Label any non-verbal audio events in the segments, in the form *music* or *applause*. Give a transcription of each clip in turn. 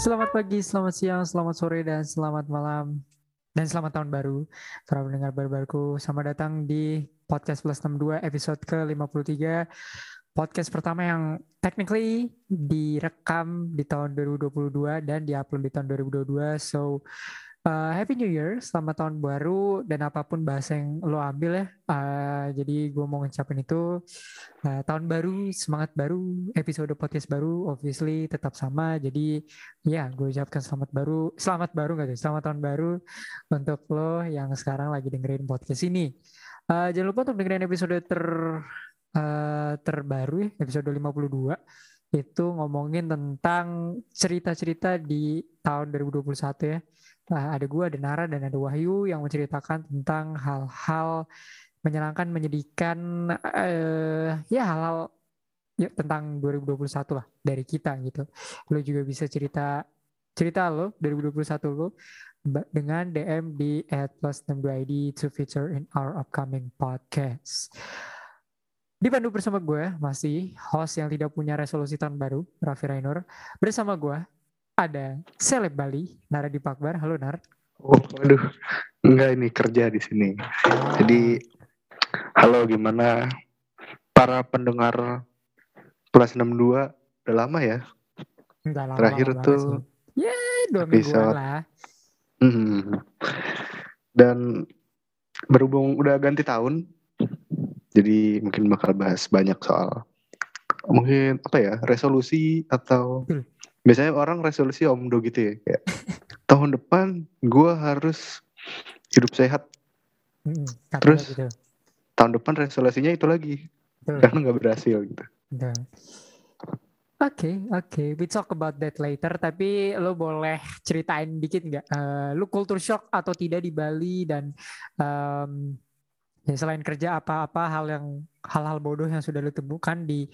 Selamat pagi, selamat siang, selamat sore, dan selamat malam. Dan selamat tahun baru. Para pendengar baru-baruku, selamat datang di Podcast Plus 62 episode ke-53. Podcast pertama yang technically direkam di tahun 2022 dan diupload di tahun 2022. So, Uh, Happy New Year, selamat tahun baru dan apa pun bahasa yang lo ambil ya. Uh, jadi gue mau ngucapin itu uh, tahun baru, semangat baru, episode podcast baru, obviously tetap sama. Jadi ya gue ucapkan selamat baru, selamat baru gak sih? Selamat tahun baru untuk lo yang sekarang lagi dengerin podcast ini. Uh, jangan lupa untuk dengerin episode ter uh, terbaru ya, episode 52 itu ngomongin tentang cerita-cerita di tahun 2021 ya Nah, ada gue, ada Nara, dan ada Wahyu yang menceritakan tentang hal-hal menyenangkan, menyedihkan, uh, ya hal-hal ya, tentang 2021 lah dari kita gitu. Lo juga bisa cerita cerita lo 2021 lo dengan DM di at plus id to feature in our upcoming podcast. Dipandu bersama gue masih host yang tidak punya resolusi tahun baru, Raffi Rainur. Bersama gue ada seleb Bali, Nara di Pakbar. Halo Nar. Oh, waduh. Enggak ini kerja di sini. Jadi halo gimana para pendengar plus 62 udah lama ya? Enggak lama. Terakhir lama tuh ya dua mingguan lah. Hmm. Dan berhubung udah ganti tahun, jadi mungkin bakal bahas banyak soal mungkin apa ya resolusi atau biasanya orang resolusi omdo gitu ya kayak tahun depan gue harus hidup sehat hmm, terus gitu. tahun depan resolusinya itu lagi Betul. karena nggak berhasil gitu Oke, okay, oke. Okay. We talk about that later. Tapi lo boleh ceritain dikit nggak? Uh, lo culture shock atau tidak di Bali dan um, ya selain kerja apa-apa hal yang hal-hal bodoh yang sudah lu temukan di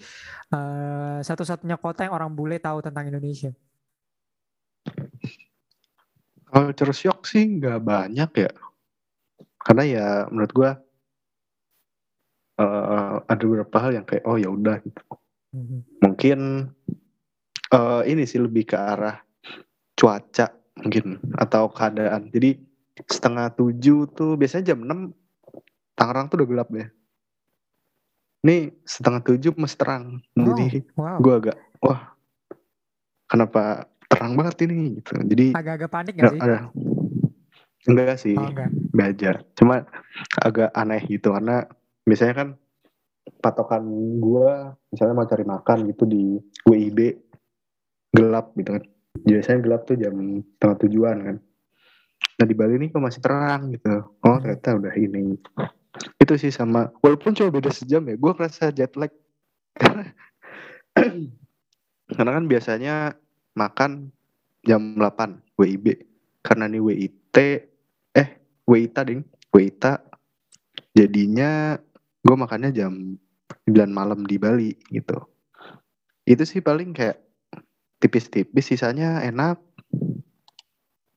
uh, satu-satunya kota yang orang bule tahu tentang Indonesia? Culture shock sih nggak banyak ya, karena ya menurut gua uh, ada beberapa hal yang kayak oh ya udah gitu. Mm-hmm. Mungkin uh, ini sih lebih ke arah cuaca mungkin atau keadaan. Jadi setengah tujuh tuh biasanya jam enam Tangerang tuh udah gelap ya. Ini setengah tujuh masih terang. Oh, Jadi wow. gue agak, wah kenapa terang banget ini gitu. Jadi agak-agak panik gak sih? Ada, enggak sih, oh, enggak. enggak Cuma agak aneh gitu karena biasanya kan patokan gue misalnya mau cari makan gitu di WIB gelap gitu kan. Biasanya gelap tuh jam setengah tujuan kan. Nah di Bali ini kok masih terang gitu. Oh ternyata udah ini itu sih sama. Walaupun cuma beda sejam ya gue kerasa jet lag. Karena karena kan biasanya makan jam 8 WIB karena nih WIT eh WITA ding WITA jadinya gue makannya jam 9 malam di Bali gitu. Itu sih paling kayak tipis-tipis sisanya enak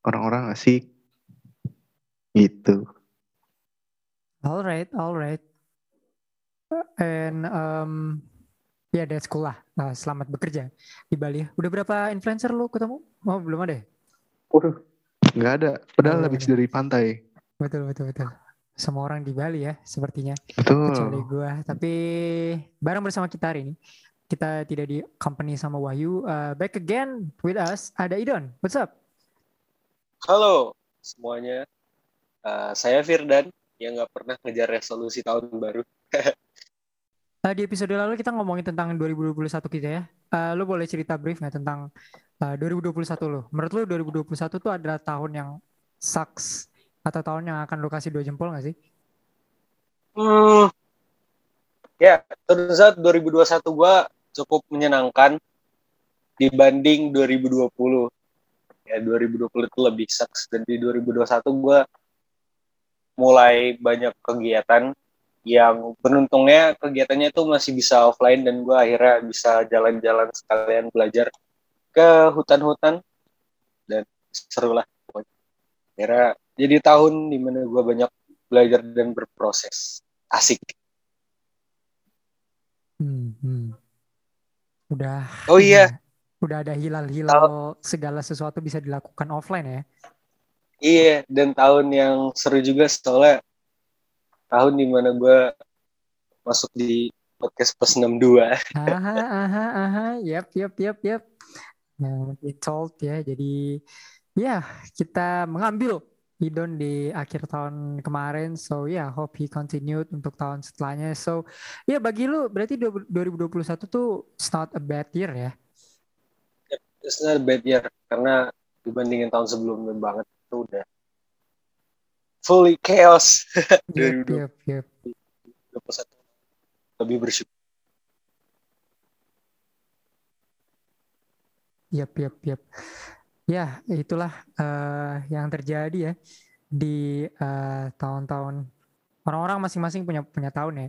orang-orang asik gitu Alright, alright. And um, ya yeah, that's cool lah. Uh, selamat bekerja di Bali. Udah berapa influencer lu ketemu? Oh belum ada. Waduh, nggak ada. Padahal oh, habis dari pantai. Betul betul betul. Semua orang di Bali ya sepertinya. Betul. Kecuali gue. Tapi bareng bersama kita hari ini. Kita tidak di company sama Wahyu. Uh, back again with us ada Idon. What's up? Halo semuanya. Uh, saya Firdan yang nggak pernah ngejar resolusi tahun baru. uh, *laughs* di episode lalu kita ngomongin tentang 2021 kita ya. Uh, lo boleh cerita brief nggak tentang uh, 2021 lo? Menurut lo 2021 tuh adalah tahun yang sucks atau tahun yang akan lo kasih dua jempol nggak sih? Hmm, ya, saja 2021 gua cukup menyenangkan dibanding 2020. Ya, 2020 itu lebih sucks dan di 2021 gua mulai banyak kegiatan yang beruntungnya kegiatannya itu masih bisa offline dan gue akhirnya bisa jalan-jalan sekalian belajar ke hutan-hutan dan seru lah akhirnya jadi tahun di mana gue banyak belajar dan berproses asik hmm, hmm. udah oh iya *laughs* Udah ada hilal-hilal segala sesuatu bisa dilakukan offline ya. Iya, dan tahun yang seru juga soalnya tahun di mana gue masuk di podcast plus 62. Aha, aha, aha, yep, yep, yep, yep. Nah, told ya, jadi ya kita mengambil Idon di akhir tahun kemarin. So yeah, hope he continued untuk tahun setelahnya. So ya yeah, bagi lu berarti 2021 tuh it's not a bad year ya? It's not a bad year karena dibandingin tahun sebelumnya banget itu udah fully chaos. *laughs* Yep, yep, yep. 2021 lebih bersyukur. Yap, yap, yap. Ya, itulah uh, yang terjadi ya di uh, tahun-tahun orang-orang masing-masing punya punya tahun ya.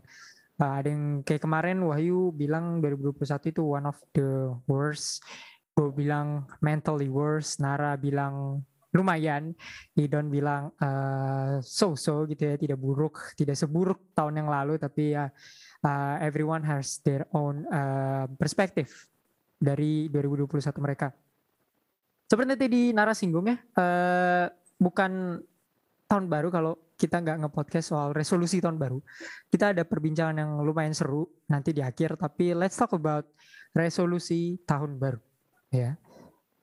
Uh, ada yang kayak kemarin Wahyu bilang 2021 itu one of the worst. Gue bilang mentally worst. Nara bilang lumayan. Idon bilang uh, so-so gitu ya, tidak buruk, tidak seburuk tahun yang lalu, tapi ya uh, everyone has their own uh, perspective dari 2021 mereka. Seperti tadi Nara singgung ya, uh, bukan tahun baru kalau kita nggak nge-podcast soal resolusi tahun baru. Kita ada perbincangan yang lumayan seru nanti di akhir, tapi let's talk about resolusi tahun baru. Ya,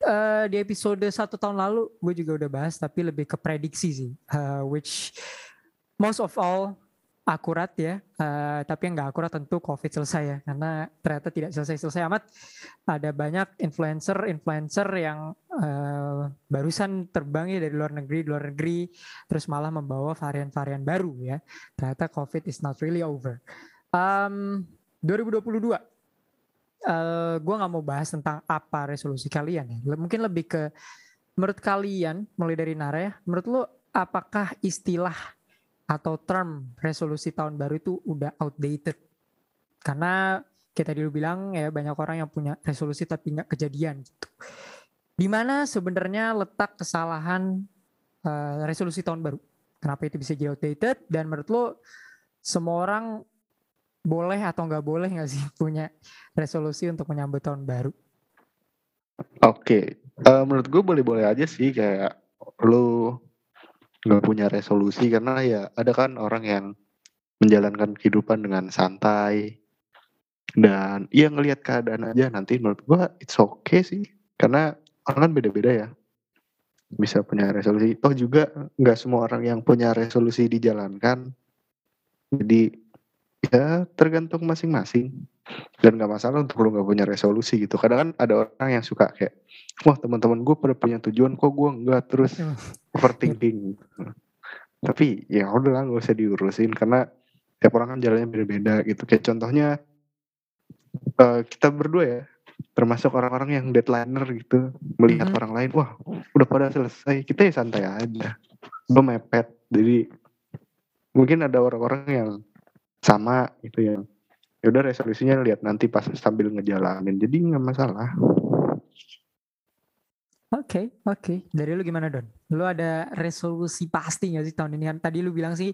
uh, di episode satu tahun lalu gue juga udah bahas, tapi lebih ke prediksi sih, uh, which most of all akurat ya, uh, tapi yang nggak akurat tentu COVID selesai ya, karena ternyata tidak selesai-selesai amat. Ada banyak influencer-influencer yang uh, barusan terbang ya dari luar negeri, luar negeri, terus malah membawa varian-varian baru ya. Ternyata COVID is not really over. Um, 2022, uh, gue nggak mau bahas tentang apa resolusi kalian ya. Mungkin lebih ke menurut kalian, mulai dari Nara ya, menurut lo apakah istilah atau term resolusi tahun baru itu udah outdated. Karena kita dulu bilang ya banyak orang yang punya resolusi tapi nggak kejadian gitu. Di mana sebenarnya letak kesalahan uh, resolusi tahun baru? Kenapa itu bisa jadi outdated? Dan menurut lo semua orang boleh atau nggak boleh nggak sih *laughs* punya resolusi untuk menyambut tahun baru? Oke, okay. uh, menurut gue boleh-boleh aja sih kayak lo nggak punya resolusi karena ya ada kan orang yang menjalankan kehidupan dengan santai dan ya ngelihat keadaan aja nanti menurut gua it's okay sih karena orang kan beda-beda ya bisa punya resolusi toh juga nggak semua orang yang punya resolusi dijalankan jadi ya tergantung masing-masing. Dan nggak masalah untuk lu nggak punya resolusi gitu. Kadang kan ada orang yang suka kayak wah teman-teman gue pada punya tujuan kok gue nggak? Terus hmm. overthinking. Tapi ya udah lah nggak usah diurusin. Karena tiap orang kan jalannya beda-beda gitu. Kayak contohnya uh, kita berdua ya termasuk orang-orang yang deadlineer gitu. Melihat mm-hmm. orang lain wah udah pada selesai. Kita ya santai aja. Gue mepet. Jadi mungkin ada orang-orang yang sama gitu yang ya udah resolusinya lihat nanti pas sambil ngejalanin jadi nggak masalah Oke, okay, oke. Okay. Dari lu gimana Don? Lu ada resolusi pasti gak sih tahun ini? Tadi lu bilang sih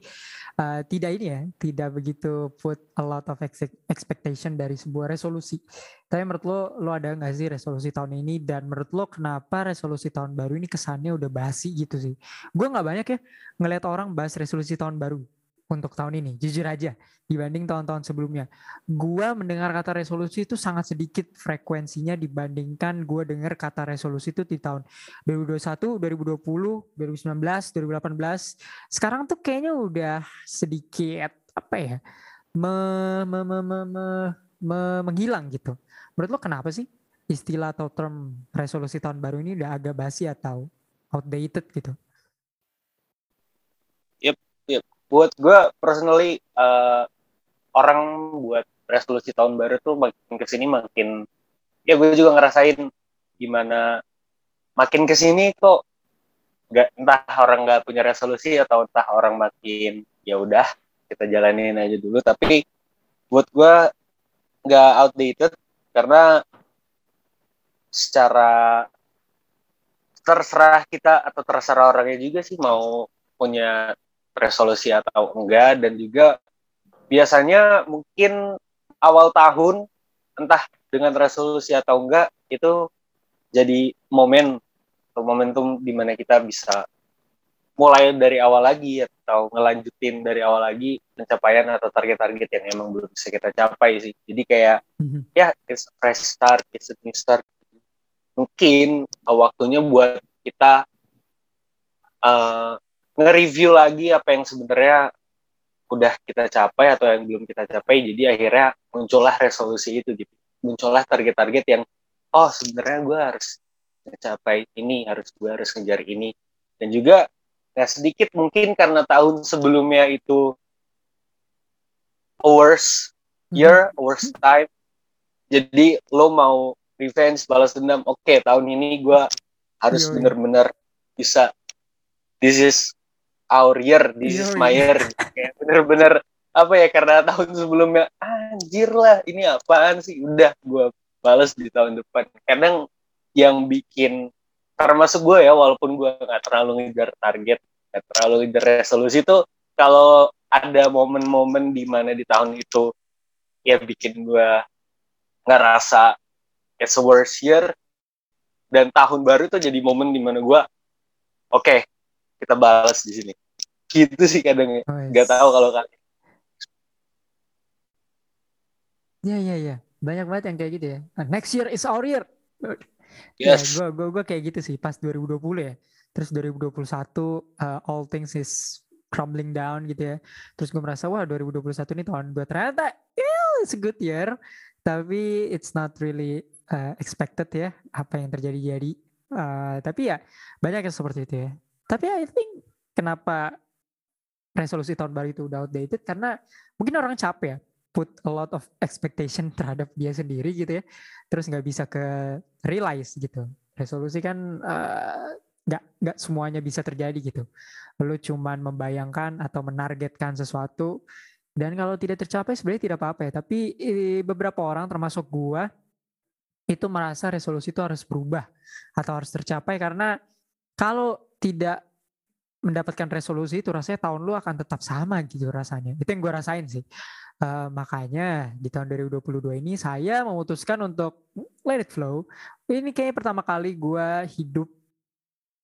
uh, tidak ini ya, tidak begitu put a lot of expectation dari sebuah resolusi. Tapi menurut lo, lo ada gak sih resolusi tahun ini? Dan menurut lo kenapa resolusi tahun baru ini kesannya udah basi gitu sih? Gue gak banyak ya ngeliat orang bahas resolusi tahun baru untuk tahun ini, jujur aja dibanding tahun-tahun sebelumnya. Gua mendengar kata resolusi itu sangat sedikit frekuensinya dibandingkan gua dengar kata resolusi itu di tahun 2021, 2020, 2019, 2018. Sekarang tuh kayaknya udah sedikit apa ya? Me, me, me, me, me, me, menghilang gitu. Menurut lo kenapa sih istilah atau term resolusi tahun baru ini udah agak basi atau outdated gitu? Buat gue personally uh, orang buat resolusi tahun baru tuh makin ke sini makin ya gue juga ngerasain gimana makin ke sini kok nggak entah orang nggak punya resolusi atau entah orang makin ya udah kita jalanin aja dulu. Tapi buat gue nggak outdated karena secara terserah kita atau terserah orangnya juga sih mau punya resolusi atau enggak dan juga biasanya mungkin awal tahun entah dengan resolusi atau enggak itu jadi momen atau momentum di mana kita bisa mulai dari awal lagi atau ngelanjutin dari awal lagi pencapaian atau target-target yang emang belum bisa kita capai sih. Jadi kayak Mhm. ya it's a fresh start, it's a new start. Mungkin waktunya buat kita uh, nge-review lagi apa yang sebenarnya udah kita capai atau yang belum kita capai. Jadi akhirnya muncullah resolusi itu gitu. Muncullah target-target yang oh sebenarnya gue harus mencapai ini, harus gue harus ngejar ini. Dan juga ya sedikit mungkin karena tahun sebelumnya itu a worse year, a worse time. Jadi lo mau revenge, balas dendam. Oke, tahun ini gue harus bener-bener bisa. This is our year, this is Yoi. my year. Kayak bener-bener apa ya karena tahun sebelumnya anjir lah ini apaan sih udah gue balas di tahun depan kadang yang bikin termasuk gue ya walaupun gue nggak terlalu ngejar target nggak terlalu ngejar resolusi tuh kalau ada momen-momen di mana di tahun itu ya bikin gue ngerasa it's a worst year dan tahun baru tuh jadi momen di mana gue oke kita balas di sini gitu sih kadang ya Oh, yes. nggak tahu kalau kalian Iya iya iya. Banyak banget yang kayak gitu ya. Nah, next year is our year. Ya, yes gue gua, gua kayak gitu sih pas 2020 ya. Terus 2021 uh, all things is crumbling down gitu ya. Terus gue merasa wah 2021 ini tahun gue ternyata yeah, it's a good year. Tapi it's not really uh, expected ya apa yang terjadi jadi. Uh, tapi ya banyak yang seperti itu ya. Tapi I think kenapa resolusi tahun baru itu udah outdated? Karena mungkin orang capek ya put a lot of expectation terhadap dia sendiri gitu ya. Terus nggak bisa ke realize gitu. Resolusi kan eh, nggak nggak semuanya bisa terjadi gitu. Lu cuman membayangkan atau menargetkan sesuatu dan kalau tidak tercapai sebenarnya tidak apa-apa ya. Tapi eh, beberapa orang termasuk gua itu merasa resolusi itu harus berubah atau harus tercapai. Karena kalau tidak mendapatkan resolusi itu rasanya tahun lu akan tetap sama gitu rasanya. Itu yang gue rasain sih. Eh, makanya di tahun 2022 ini saya memutuskan untuk let it flow. Ini kayaknya pertama kali gue hidup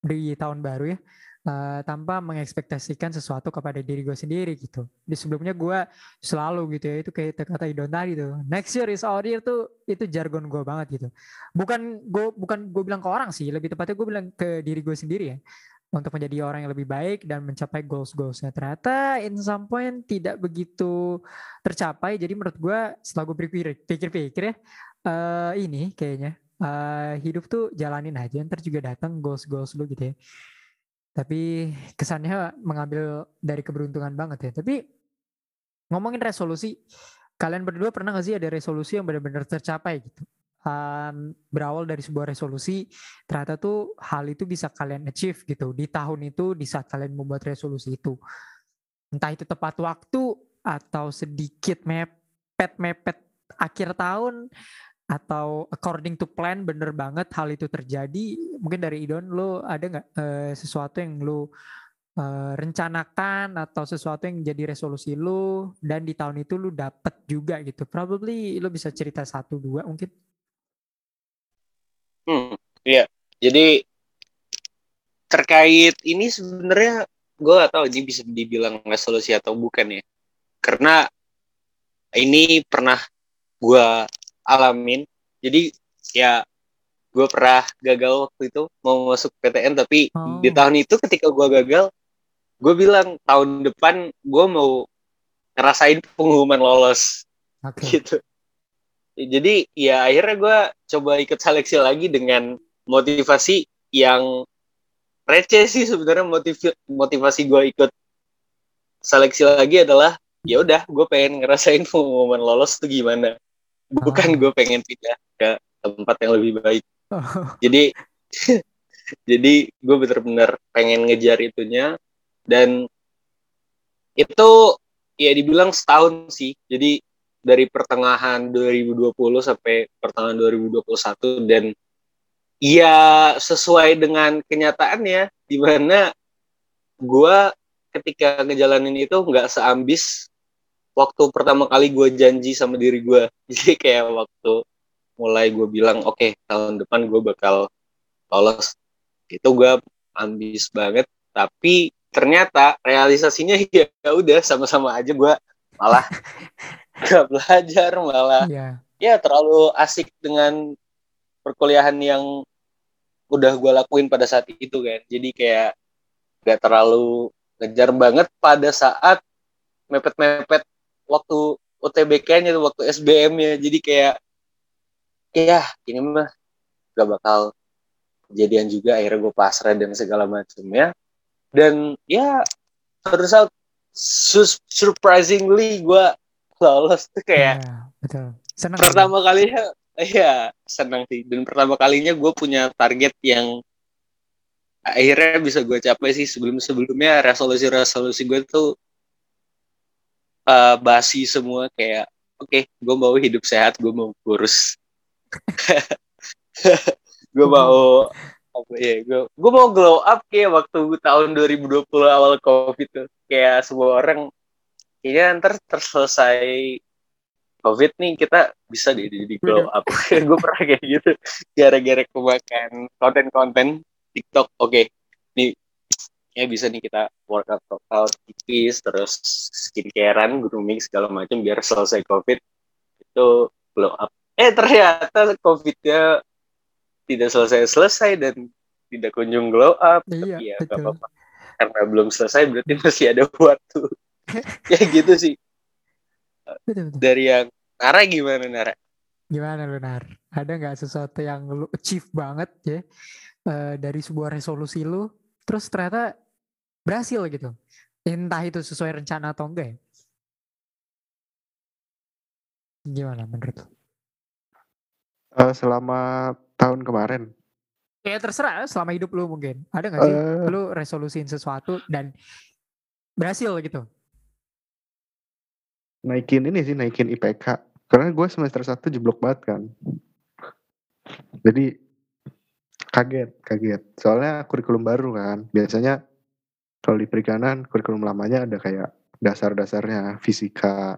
di tahun baru ya eh, tanpa mengekspektasikan sesuatu kepada diri gue sendiri gitu. Di sebelumnya gue selalu gitu ya itu kayak kata Idon tadi tuh. Next year is our year tuh itu jargon gue banget gitu. Bukan gue bukan gue bilang ke orang sih, lebih tepatnya gue bilang ke diri gue sendiri ya untuk menjadi orang yang lebih baik dan mencapai goals-goalsnya. Ternyata in some point tidak begitu tercapai. Jadi menurut gue setelah gue pikir-pikir ya, eh, ini kayaknya eh, hidup tuh jalanin aja. Ntar juga datang goals-goals lu gitu ya. Tapi kesannya mengambil dari keberuntungan banget ya. Tapi ngomongin resolusi, kalian berdua pernah gak sih ada resolusi yang benar-benar tercapai gitu? Um, berawal dari sebuah resolusi, ternyata tuh hal itu bisa kalian achieve gitu di tahun itu di saat kalian membuat resolusi itu. Entah itu tepat waktu atau sedikit mepet-mepet akhir tahun atau according to plan bener banget hal itu terjadi. Mungkin dari Idon lo ada nggak eh, sesuatu yang lo eh, rencanakan atau sesuatu yang jadi resolusi lo dan di tahun itu lo dapet juga gitu. Probably lo bisa cerita satu dua mungkin. Hmm, iya. Jadi terkait ini sebenarnya gue gak tahu ini bisa dibilang resolusi atau bukan ya. Karena ini pernah gue alamin. Jadi ya gue pernah gagal waktu itu mau masuk PTN tapi Oh. di tahun itu ketika gue gagal, gue bilang tahun depan gue mau ngerasain pengumuman lolos Oke. gitu. Jadi ya akhirnya gue coba ikut seleksi lagi dengan motivasi yang receh sih sebenarnya motiv- motivasi gue ikut seleksi lagi adalah ya udah gue pengen ngerasain pengumuman lolos tuh gimana bukan Ah. gue pengen pindah ke tempat yang lebih baik. Oh, *laughs* jadi *laughs* jadi gue bener-bener pengen ngejar itunya. Dan itu ya dibilang setahun sih. Jadi dari pertengahan 2020 sampai pertengahan 2021 dan ya sesuai dengan kenyataannya di mana gue ketika ngejalanin itu nggak seambis waktu pertama kali gue janji sama diri gue *laughs* jadi kayak waktu mulai gue bilang oke tahun depan gue bakal lolos. Itu gue ambis banget. Tapi ternyata realisasinya *laughs* ya udah sama-sama aja gue malah *laughs* gak belajar malah Iya. ya terlalu asik dengan perkuliahan yang udah gue lakuin pada saat itu kan. Jadi kayak gak terlalu ngejar banget pada saat mepet-mepet waktu UTBK-nya tuh, waktu SBM-nya jadi kayak ya ini mah gak bakal kejadian juga. Akhirnya gue pasrah dan segala macamnya. Dan ya terus out surprisingly gue lolos tuh kayak Iya, betul. Senang. pertama kalinya iya senang sih. Dan pertama kalinya gue punya target yang akhirnya bisa gue capai sih. Sebelum sebelumnya resolusi resolusi gue tuh eh, basi semua kayak oke gue mau hidup sehat gue mau kurus. *laughs* Gue mau apa ya gue gue mau glow up kayak waktu tahun 2020 awal covid tuh. Kayak semua orang kayaknya ntar terselesai covid nih kita bisa di, di glow up. *laughs* Gue pernah kayak gitu gara-gara kemakan konten-konten TikTok. Oke nih ya bisa nih kita workout workout tipis terus skincarean grooming segala macam biar selesai covid itu glow up. Eh ternyata covidnya tidak selesai-selesai dan tidak kunjung glow up. Iya, tapi ya gak betul. apa-apa. Karena belum selesai berarti masih ada waktu. *laughs* Ya gitu sih. Betul, betul. dari yang Nara gimana Nara? Gimana lu Nar? Ada nggak sesuatu yang lu achieve banget ya? Eh, dari sebuah resolusi lu, terus ternyata berhasil gitu? Entah itu sesuai rencana atau enggak ya? Gimana menurut lu? Eh, selama tahun kemarin Ya terserah selama hidup lu mungkin. Ada nggak sih eh lu resolusiin sesuatu dan berhasil gitu? naikin ini sih naikin IPK karena gue semester 1 jeblok banget kan jadi kaget kaget soalnya kurikulum baru kan biasanya kalau di perikanan kurikulum lamanya ada kayak dasar-dasarnya fisika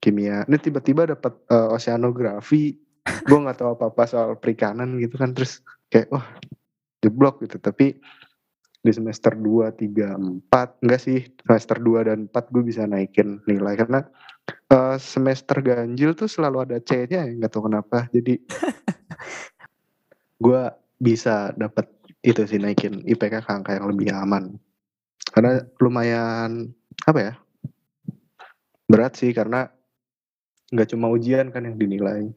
kimia. Ini tiba-tiba dapat eh, oceanografi gue nggak tahu apa-apa soal perikanan gitu kan terus kayak wah jeblok gitu. Tapi di semester 2, 3, 4 enggak sih semester 2 dan 4 gue bisa naikin nilai. Karena eh, semester ganjil tuh selalu ada C-nya ya nggak tahu kenapa. Jadi *laughs* gue bisa dapat itu sih naikin IPK ke angka yang lebih aman karena lumayan apa ya berat sih karena nggak cuma ujian kan yang dinilai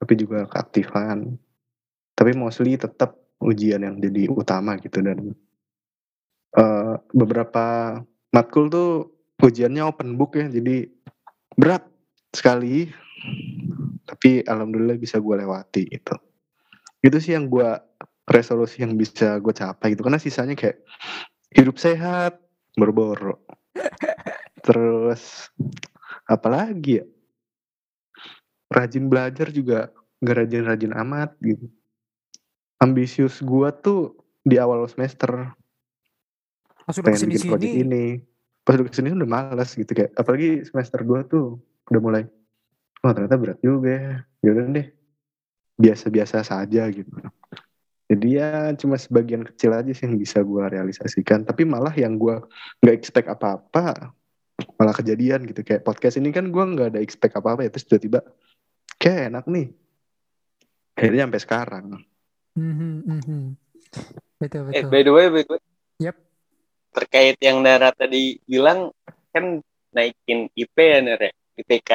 tapi juga keaktifan. Tapi mostly tetap ujian yang jadi utama gitu dan eh, beberapa matkul tuh ujiannya open book ya jadi berat sekali tapi alhamdulillah bisa gue lewati gitu. Itu sih yang gue resolusi yang bisa gue capai gitu karena sisanya kayak hidup sehat berboro. *laughs* Terus apalagi ya? Rajin belajar juga gak rajin-rajin amat gitu. Ambisius gue tuh di awal semester. Pas udah pengen bikin project ini. Pas udah ke sini udah malas gitu. Kayak apalagi semester 2 tuh udah mulai oh ternyata berat juga ya. Yaudah deh. Biasa-biasa saja gitu jadi ya cuma sebagian kecil aja sih yang bisa gue realisasikan tapi malah yang gue nggak expect apa-apa malah kejadian gitu kayak podcast ini kan gue nggak ada expect apa-apa ya terus tiba-tiba kayak enak nih akhirnya sampai sekarang Mhm, mhm. betul eh betul. by the way by the way Yep. terkait yang Nara tadi bilang kan naikin IP ya Nara IPK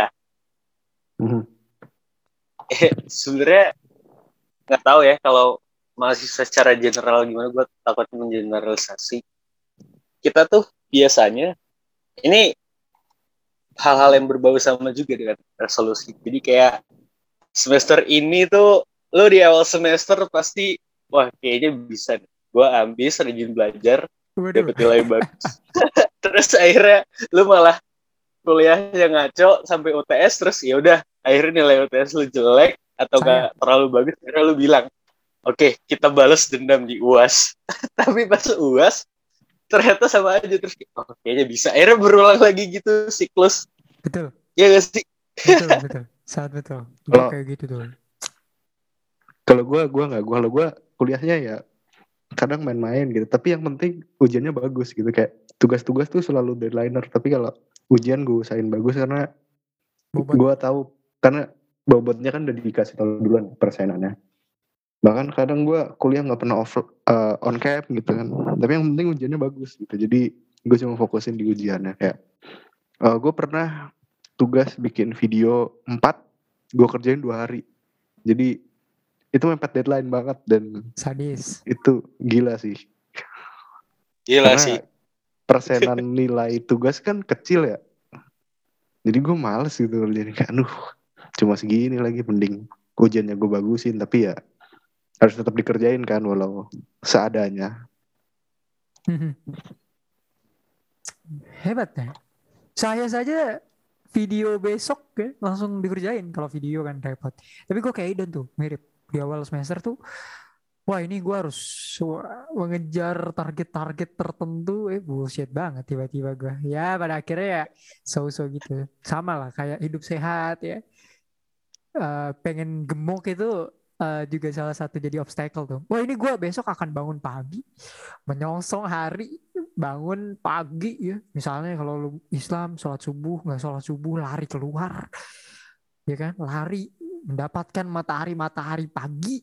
Mhm. eh, sebenarnya nggak tahu ya kalau mahasiswa secara general gimana gue takut mengeneralisasi. Kita tuh biasanya ini hal-hal yang berbau sama juga dengan resolusi. Jadi kayak semester ini tuh lo di awal semester pasti wah kayaknya bisa gue ambis rajin belajar dapat nilai bagus. *laughs* Terus akhirnya lu malah kuliahnya ngaco sampai UTS terus ya udah akhirnya nilai UTS lu jelek atau Sayang. gak terlalu bagus akhirnya lu bilang oke kita balas dendam di UAS *laughs* tapi pas UAS ternyata sama aja. Terus oh kayaknya bisa. Akhirnya berulang lagi gitu siklus. Betul, ya gak sih? Betul, *laughs* betul, sangat betul. Gue Kalau- kayak gitu tuh. kalau gue gue nggak gue kalau gue kuliahnya ya kadang main-main gitu. Tapi yang penting ujiannya bagus gitu. Kayak tugas-tugas tuh selalu deadlineer. Tapi kalau ujian gue usahain bagus karena gue tahu karena bobotnya kan udah dikasih tahu duluan persenannya bahkan kadang gue kuliah nggak pernah off eh, on cap gitu kan. Tapi yang penting ujiannya bagus gitu. Jadi gue cuma fokusin di ujiannya. Kayak gue pernah tugas bikin video 4 gue kerjain dua hari. Jadi itu mepet deadline banget dan Sadis. itu gila sih. Gila Karena sih. persenan *laughs* nilai tugas kan kecil ya. Jadi gue males gitu kerjain kayak aduh cuma segini lagi mending ujiannya gue bagusin. Tapi ya harus tetap dikerjain kan walau seadanya Hebat ya. Saya saja video besok ya, langsung dikerjain kalau video kan repot. Tapi gue kayak Idon tuh mirip di awal semester tuh. Wah ini gue harus mengejar target-target tertentu, eh bullshit banget tiba-tiba gue. Ya pada akhirnya ya so-so gitu. Sama lah kayak hidup sehat ya. Eh, pengen gemuk itu eh, juga salah satu jadi obstacle tuh. Wah ini gue besok akan bangun pagi, menyongsong hari, bangun pagi ya. Misalnya kalau lu Islam sholat subuh nggak sholat subuh lari keluar, ya kan? Lari mendapatkan matahari matahari pagi.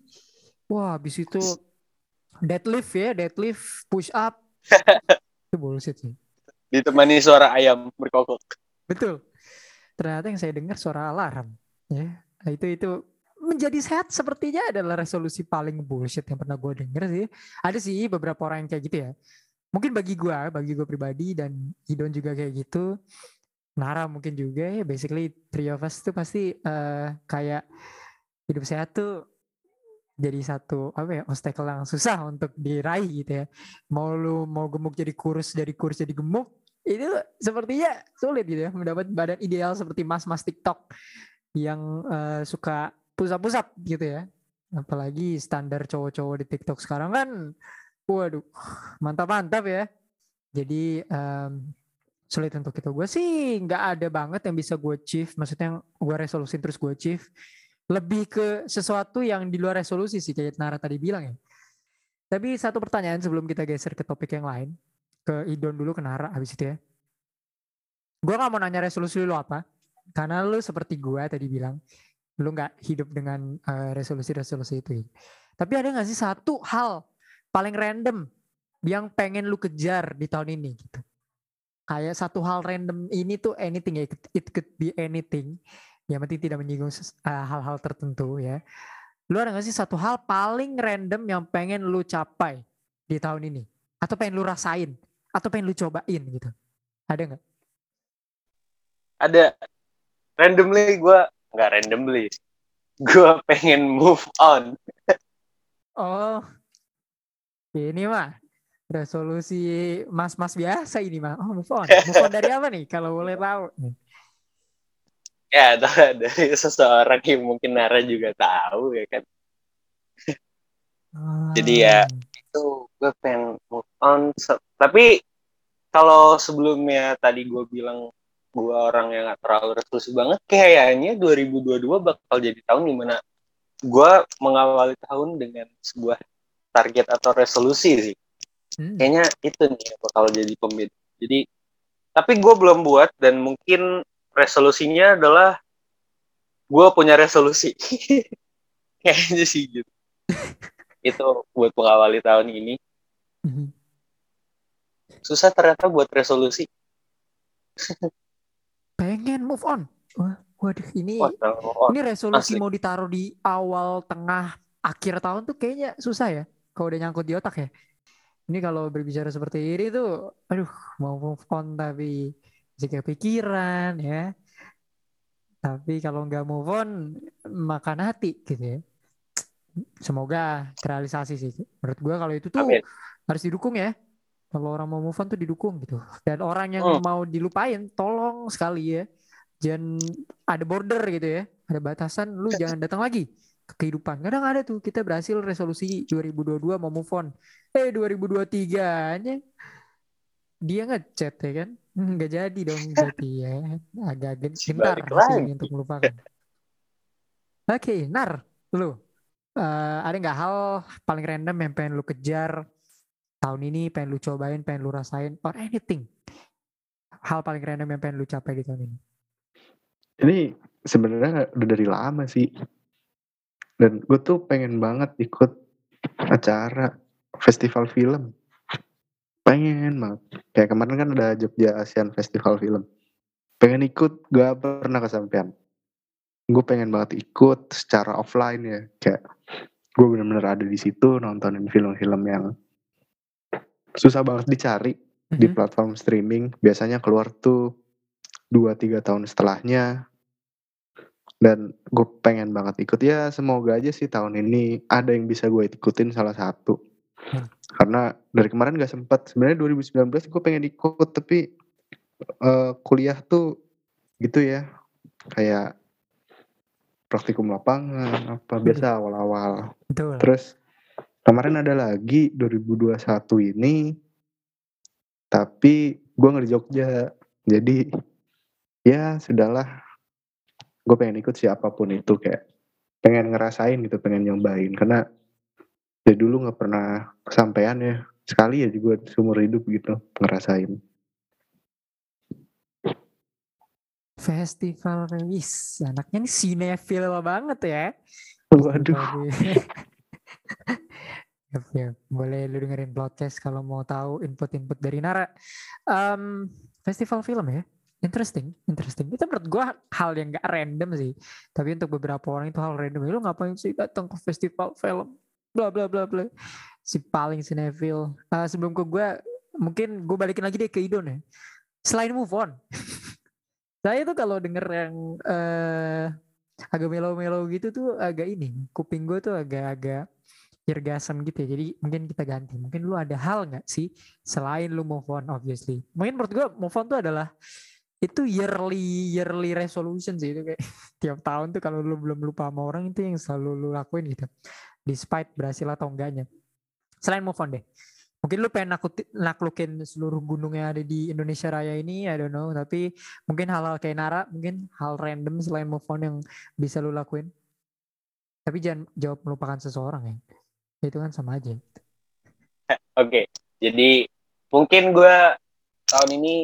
Wah habis itu deadlift ya, deadlift, push up. *laughs* itu bullshit sih. Ditemani suara ayam berkokok. Betul. Ternyata yang saya dengar suara alarm. Ya, Nah, itu itu menjadi sehat sepertinya adalah resolusi paling bullshit yang pernah gue denger sih. Ada sih beberapa orang yang kayak gitu ya. Mungkin bagi gue, bagi gue pribadi dan Idon juga kayak gitu. Nara mungkin juga ya. Basically three of us tuh pasti eh, kayak hidup sehat tuh jadi satu apa ya obstacle yang susah untuk diraih gitu ya. Mau lu mau gemuk jadi kurus, dari kurus jadi gemuk itu sepertinya sulit gitu ya mendapat badan ideal seperti mas-mas TikTok yang eh, suka pusap-pusap gitu ya. Apalagi standar cowok-cowok di TikTok sekarang kan, waduh, mantap-mantap ya. Jadi em, sulit untuk itu. Gue sih nggak ada banget yang bisa gue achieve, maksudnya yang gue resolusi terus gue achieve. Lebih ke sesuatu yang di luar resolusi sih, kayak Nara tadi bilang ya. Tapi satu pertanyaan sebelum kita geser ke topik yang lain, ke Idon dulu, ke Nara habis itu ya. Gue gak mau nanya resolusi lu apa, karena lu seperti gua tadi bilang, lu nggak hidup dengan eh, resolusi-resolusi itu. Tapi ada nggak sih satu hal paling random yang pengen lu kejar di tahun ini gitu? Kayak satu hal random ini tuh anything ya, it could- be anything. Yang penting tidak menyinggung eh, hal-hal tertentu ya. Lu ada nggak sih satu hal paling random yang pengen lu capai di tahun ini? Atau pengen lu rasain? Atau pengen lu cobain gitu? Ada nggak? Ada randomly gue nggak randomly. *laughs* Gue pengen move on. Oh, ini mah resolusi mas-mas biasa ini mah. Oh, move on. Move on dari apa nih? Kalau boleh tahu. *laughs* Ya, dari seseorang yang mungkin Nara juga tahu ya kan. Jadi ya. Itu gue pengen move on. Tapi kalau sebelumnya tadi gue bilang gue orang yang gak terlalu resolusi banget, kayaknya 2022 bakal jadi tahun di mana gue mengawali tahun dengan sebuah target atau resolusi sih. Hmm. Kayaknya itu nih yang bakal jadi pembeda. Jadi, tapi gue belum buat dan mungkin resolusinya adalah gue punya resolusi. *laughs* Kayaknya sih gitu. *laughs* itu buat mengawali tahun ini. Mhm. Susah ternyata buat resolusi. *laughs* Pengen move on. Wah, waduh, ini Wah, oh, ini resolusi asli. mau ditaruh di awal, tengah, akhir tahun tuh kayaknya susah ya. Kalau udah nyangkut di otak ya. Ini kalau berbicara seperti ini tuh, aduh, mau move on tapi masih kepikiran ya. Tapi kalau nggak move on, makan hati gitu ya. Semoga terrealisasi sih. Menurut gua kalau itu tuh Amin. harus didukung ya. Kalau orang mau move on tuh didukung gitu. Dan orang yang Hmm. mau dilupain, tolong sekali ya. Jangan ada border gitu ya. Ada batasan, lu *laughs* jangan datang lagi ke kehidupan. Kadang ada tuh kita berhasil resolusi 2022 mau move on. Eh 2023-nya dia ngechat ya kan. *laughs* Nggak jadi dong berarti ya. Agak *laughs* gentar hasilnya untuk melupakan. Oke, Nar, lu eh, ada nggak hal paling random yang pengen lu kejar tahun ini pengen lu cobain, pengen lu rasain, or anything. Hal paling random yang pengen lu capai di tahun ini. Ini sebenarnya udah dari lama sih. Dan gue tuh pengen banget ikut acara festival film. Pengen banget. Kayak kemarin kan ada Jogja Asian Festival Film. Pengen ikut, gak pernah kesampaian. Gue pengen banget ikut secara offline ya. Kayak gue bener-bener ada di situ nontonin film-film yang susah banget dicari di Mhm. platform streaming. Biasanya keluar tuh 2-3 tahun setelahnya. Dan gue pengen banget ikut ya semoga aja sih tahun ini ada yang bisa gue ikutin salah satu. Hmm. Karena dari kemarin gak sempet. Sebenarnya 2019 gue pengen ikut tapi eh, kuliah tuh gitu ya. Kayak praktikum lapangan apa biasa awal-awal. Betul. Terus kemarin ada lagi 2021 ini tapi gue nggak di Jogja. Jadi ya sudahlah. Gue pengen ikut siapa pun itu kayak pengen ngerasain gitu, pengen nyobain karena dari dulu nggak pernah kesampaian ya. Sekali ya juga seumur hidup gitu ngerasain. Festival Rewis. Anaknya nih sinetfil banget ya. Waduh. Yap. Boleh lu dengerin podcast kalau mau tahu input-input dari Nara. Em, festival film ya. Interesting, interesting. Itu menurut gua hal yang gak random sih. Tapi untuk beberapa orang itu hal random. Lu ngapain sih datang ke festival film? Bla bla bla bla. Si paling sinetfil. Eh, sebelum ke gua, mungkin gue balikin lagi deh ke Idon ya. Selain move on. *laughs* Saya tuh kalau denger yang eh agak melo-melo gitu tuh agak ini. Kuping gue tuh agak-agak irgasan gitu ya. Jadi mungkin kita ganti. Mungkin lu ada hal nggak sih selain lu move on obviously. Mungkin menurut gue move on tuh adalah itu yearly yearly resolution sih itu kayak *laughs* tiap tahun tuh kalau lu belum lupa sama orang itu yang selalu lu lakuin gitu. Despite berhasil atau enggaknya. Selain move on deh. Mungkin lu pengen naklukin seluruh gunung yang ada di Indonesia Raya ini, I don't know. Tapi mungkin hal-hal kayak Nara, mungkin hal random selain move on yang bisa lu lakuin. Tapi jangan jawab melupakan seseorang ya. Itu kan sama aja. Oke, jadi mungkin gue tahun ini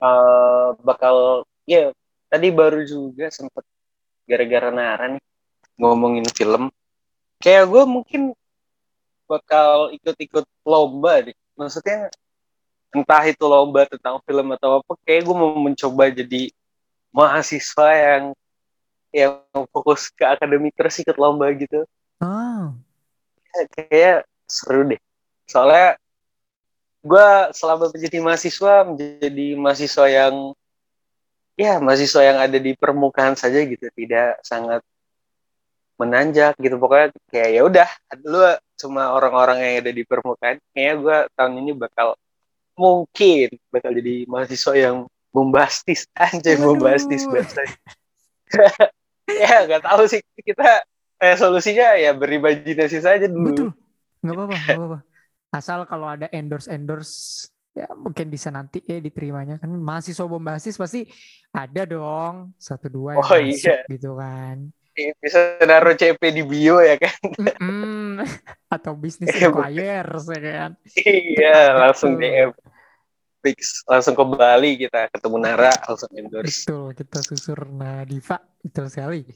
eh, bakal ya tadi baru juga sempet gara-gara Nara nih ngomongin film. Kayak gue mungkin bakal ikut-ikut lomba deh. Maksudnya entah itu lomba tentang film atau apa, kayak gue mau mencoba jadi mahasiswa yang yang fokus ke akademik terus ikut lomba gitu Oh, kayak seru deh. Soalnya gue selama menjadi mahasiswa menjadi mahasiswa yang ya mahasiswa yang ada di permukaan saja gitu, tidak sangat menanjak gitu. Pokoknya kayak ya udah, lu cuma orang-orang yang ada di permukaan. Kayaknya gue tahun ini bakal mungkin bakal jadi mahasiswa yang bombastis *laughs* anjay Waduh. bombastis bahasa *laughs* ya nggak tahu sih kita eh, solusinya ya berimajinasi saja dulu betul. Nggak apa-apa, nggak apa-apa. Asal kalau ada endorse-endorse ya mungkin bisa nanti ya diterimanya kan mahasiswa bombastis pasti ada dong satu dua yang Oh, masuk iya. gitu kan bisa naruh CP di bio ya kan Mm-mm. atau bisnis Iya, inquires ya kan iya langsung. DM fix langsung ke Bali kita ketemu Nara langsung endorse betul kita susur Nadifa betul sekali. Iya,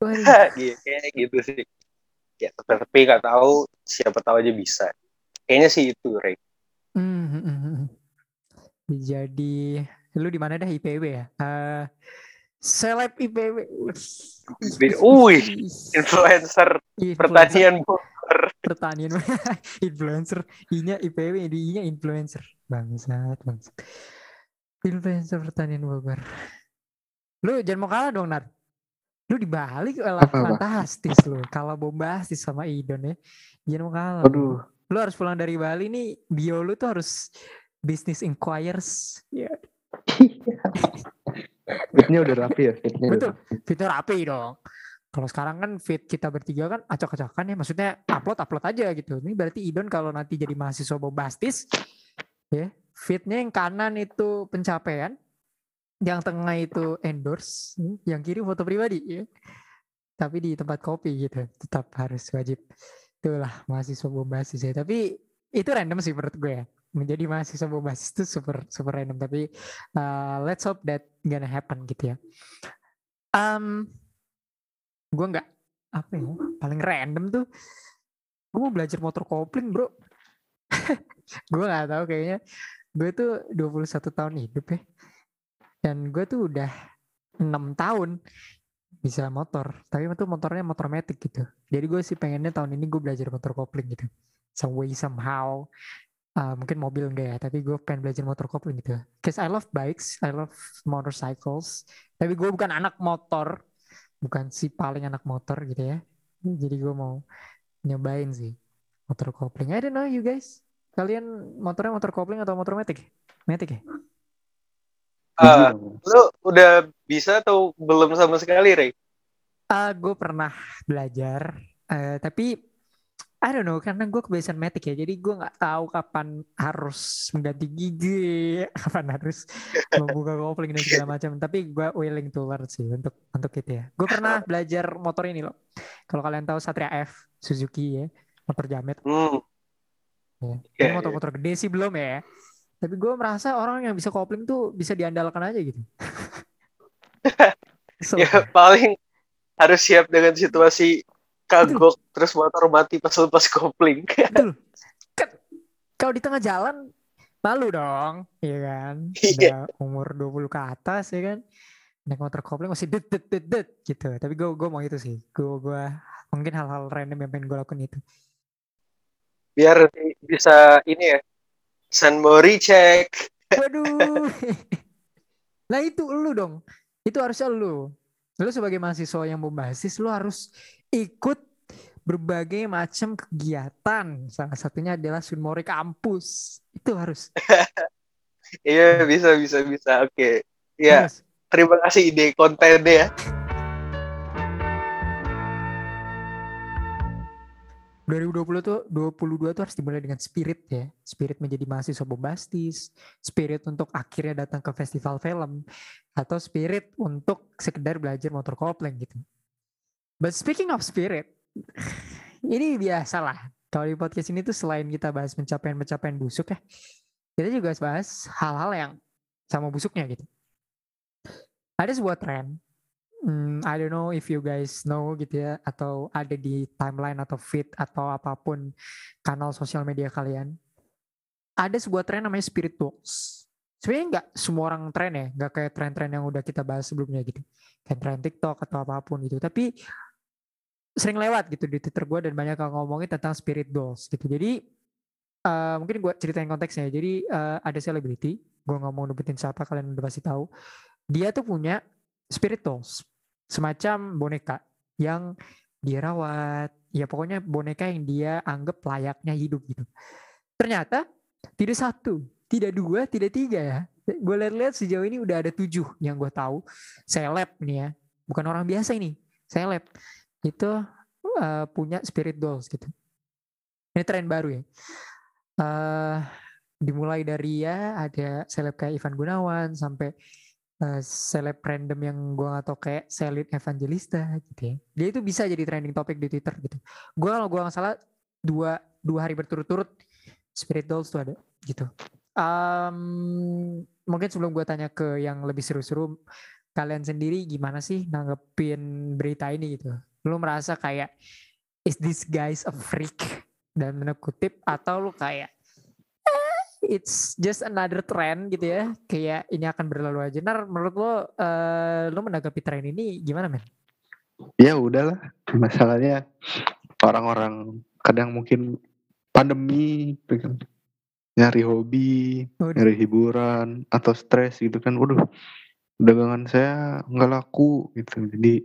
*laughs* kayak gitu sih. Ya tapi nggak tahu siapa tahu aja bisa. Kayaknya sih itu Ray. Hmm, hmm, hmm, hmm. Jadi lu di mana dah IPB ya? Eh seleb IPB. Wih, influencer. Influencer. Pertanian Bogor pertanian. *laughs* Influencer. I-nya IPB di I-nya influencer. Bangsat bangsat. Influencer pertanian Bogor lu jangan mau kalah dong Nar lu di Bali kalah Apa-apa? fantastis lu kalah bombastis sama Idon ya. Jangan mau kalah. Aduh, lu harus pulang dari Bali nih. Bio lu tuh harus business inquires. Ya *laughs* fitnya udah rapi ya, fitnya. betul. fitur rapi dong. Kalau sekarang kan fit kita bertiga kan acak-acakan ya. Maksudnya upload upload aja gitu. Ini berarti Idon kalau nanti jadi mahasiswa bombastis ya fitnya yang kanan itu pencapaian yang tengah itu endorse yang kiri foto pribadi ya. Tapi di tempat kopi gitu tetap harus wajib. Itulah mahasiswa bombastis ya. Tapi itu random sih menurut gue ya. Menjadi mahasiswa bobasis itu super super random. Tapi uh, let's hope that gonna happen gitu ya. Um gue nggak apa ya paling random tuh gue mau belajar motor kopling bro. *laughs* Gue nggak tahu kayaknya. Gue tuh 21 tahun hidup ya dan gue tuh udah enam tahun bisa motor tapi itu motornya motor metik gitu. Jadi gue sih pengennya tahun ini gue belajar motor kopling gitu. Some way somehow. Uh, mungkin mobil enggak ya tapi gue pengen belajar motor kopling gitu. Cause I love bikes I love motorcycles. Tapi gue bukan anak motor bukan si paling anak motor gitu ya. Jadi gue mau nyobain sih motor kopling. I don't know you guys. Kalian motornya motor kopling atau motor metik? Metik ya Uh, lu udah bisa atau belum sama sekali, Ray? Uh, gue pernah belajar, uh, tapi I don't know karena gue kebiasaan metik ya, jadi gue nggak tahu kapan harus mengganti gigi, *laughs* kapan harus membuka kopling dan segala macam. Tapi gue willing to learn sih untuk untuk itu ya. Gue pernah *laughs* belajar motor ini loh. Kalau kalian tahu Satria F Suzuki ya, motor jamet. Hmm. Ya. Ini motor-motor gede sih belum ya. Tapi gue merasa orang yang bisa kopling tuh bisa diandalkan aja gitu. *laughs* so, ya paling harus siap dengan situasi kagok betul. terus motor mati pas lepas kopling. *laughs* Betul. Kan, kalau di tengah jalan malu dong, ya kan? Iya. Udah umur 20 ke atas ya kan. Naik motor kopling masih det det det det gitu. Tapi gue gue mau itu sih. Gue gue mungkin hal-hal random yang pengen gue lakukan itu. Biar bisa ini ya San Mori cek. Waduh. *laughs* nah itu lu dong. Itu harusnya lu. Lu sebagai mahasiswa yang berbasis, lu harus ikut berbagai macam kegiatan. Salah satunya adalah Sunmori kampus. Itu harus. *laughs* Iya bisa bisa bisa. Oke. Ya. Terima kasih ide kontennya ya. 2020 tuh 22 tuh harus dimulai dengan spirit ya. Spirit menjadi mahasiswa bombastis, spirit untuk akhirnya datang ke festival film atau spirit untuk sekedar belajar motor kopling gitu. But speaking of spirit, *sighs* ini biasa lah. Kalau di podcast ini tuh selain kita bahas pencapaian-pencapaian busuk ya, kita juga bahas hal-hal yang sama busuknya gitu. Ada sebuah tren Hmm, I don't know if you guys know gitu ya atau ada di timeline atau feed atau apa pun kanal sosial media kalian. Ada sebuah tren namanya spirit box. Sebenarnya nggak semua orang tren ya, nggak kayak tren-tren yang udah kita bahas sebelumnya gitu. Kayak tren TikTok atau apa pun gitu. Tapi sering lewat gitu di Twitter gue dan banyak yang ngomongin tentang spirit dolls gitu. Jadi uh, mungkin gue ceritain konteksnya. Jadi uh, ada selebriti, gue nggak mau siapa, kalian udah pasti tahu. Dia tuh punya spirit dolls semacam boneka yang dia rawat. Ya pokoknya boneka yang dia anggap layaknya hidup gitu. Ternyata tidak satu, tidak dua, tidak tiga ya. Gue lihat-lihat sejauh ini udah ada tujuh yang gue tahu. Seleb nih ya. Bukan orang biasa ini. Seleb. Itu uh, punya spirit dolls gitu. Ini tren baru ya. Uh, dimulai dari ya ada seleb kayak Ivan Gunawan sampai uh, random yang gue gak tau kayak Selid Evangelista gitu ya. Dia itu bisa jadi trending topik di Twitter gitu. Gue kalau gue gak salah dua dua hari berturut-turut Spirit Dolls tuh ada gitu. Um, mungkin sebelum gue tanya ke yang lebih seru-seru, kalian sendiri gimana sih nanggepin berita ini gitu? Lu merasa kayak is this guys a freak dan menekutip atau lu kayak it's just another trend gitu ya. Kayak ini akan berlalu aja. Nar, menurut lo, uh, lo menanggapi tren ini gimana, men? Ya udahlah. Masalahnya orang-orang kadang mungkin pandemi, nyari hobi, Udah. nyari hiburan, atau stres gitu kan. Waduh, dagangan saya nggak laku gitu. Jadi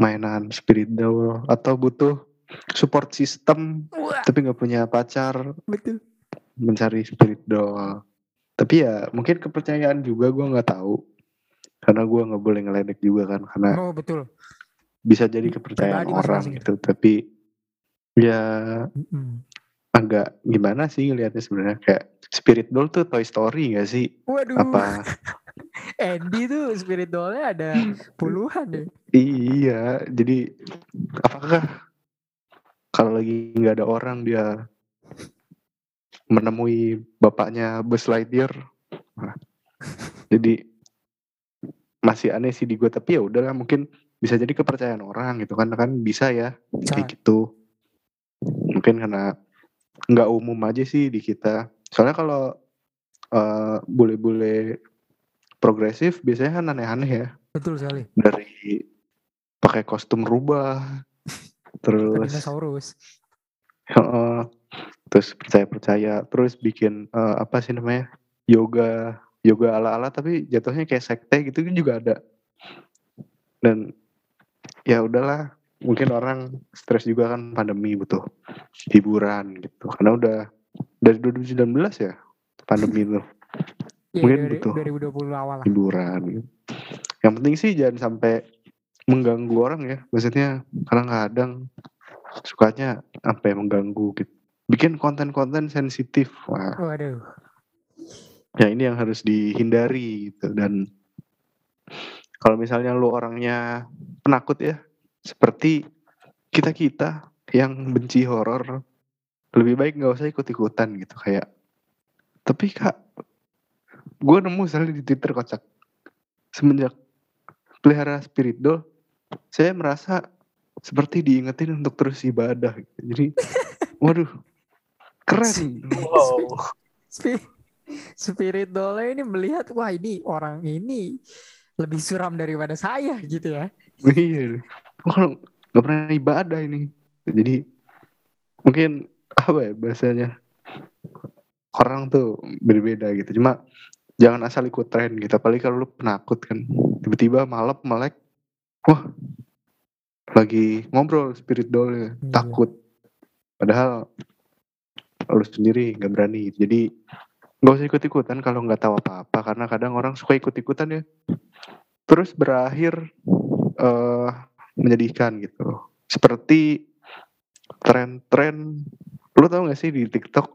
mainan spirit doll atau butuh support system Wah. tapi nggak punya pacar. Betul mencari spirit doll tapi ya mungkin kepercayaan juga gue nggak tahu. Karena gue nggak boleh ngeledek juga kan karena oh betul. bisa jadi kepercayaan Pribadi orang gitu. Tapi ya mm-hmm. agak gimana sih ngelihatnya sebenarnya? Kayak spirit doll tuh Toy Story gak sih? Waduh. apa? *laughs* Andy tuh spirit dollnya ada puluhan deh iya jadi apakah kalau lagi nggak ada orang dia menemui bapaknya Buzz Lightyear. Nah, jadi masih aneh sih di gue tapi ya udahlah mungkin bisa jadi kepercayaan orang gitu kan kan bisa ya Bisa. kayak gitu mungkin karena nggak umum aja sih di kita soalnya kalau eh, bule-bule progresif biasanya kan aneh-aneh ya Betul sekali. dari pakai kostum rubah terus dinosaurus. Heeh. Terus percaya percaya terus bikin eh, apa sih namanya yoga yoga ala ala tapi jatuhnya kayak sekte gitu kan juga ada dan ya udahlah mungkin orang stres juga kan pandemi butuh hiburan gitu karena udah dari 2019 ya pandemi itu Iya, Mungkin dari betul. 2020 awal lah. hiburan gitu. yang penting sih jangan sampai mengganggu orang ya maksudnya karena kadang sukanya sampai mengganggu gitu bikin konten-konten sensitif wah Waduh. ya ini yang harus dihindari gitu dan kalau misalnya lu orangnya penakut ya seperti kita kita yang benci horor lebih baik nggak usah ikut ikutan gitu kayak tapi kak gue nemu misalnya di twitter kocak semenjak pelihara spirit doll saya merasa seperti diingetin untuk terus ibadah gitu. jadi *laughs* waduh keren Wow. Spi- Spirit doll ini melihat wah ini orang ini lebih suram daripada saya gitu ya. Iya. Kalau nggak pernah ibadah ini. Jadi mungkin apa ya bahasanya orang tuh berbeda gitu. Cuma jangan asal ikut tren gitu. Apalagi kalau lu penakut kan. Tiba-tiba malam melek. Wah. Lagi ngobrol spirit doll Iya. takut. Padahal lu sendiri nggak berani. Jadi nggak usah ikut-ikutan kalau nggak tahu apa-apa karena kadang orang suka ikut-ikutan ya. Terus berakhir eh menyedihkan gitu. Seperti tren-tren lu tau gak sih di TikTok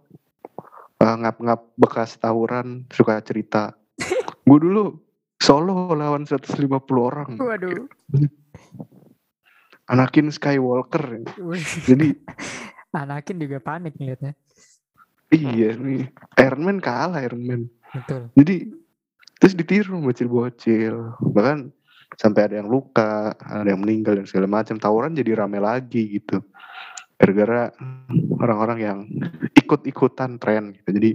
eh, ngap-ngap bekas tawuran suka cerita. *laughs* Gue dulu solo lawan 150 orang. Waduh. Anakin Skywalker. Jadi *laughs* Anakin juga panik ngeliatnya. iya nih Iron Man kalah Iron Man. Betul. Jadi terus ditiru bocil-bocil. Bahkan sampai ada yang luka, ada yang meninggal dan segala macam. Tawuran jadi rame lagi gitu. Gara-gara orang-orang yang ikut-ikutan tren gitu. Jadi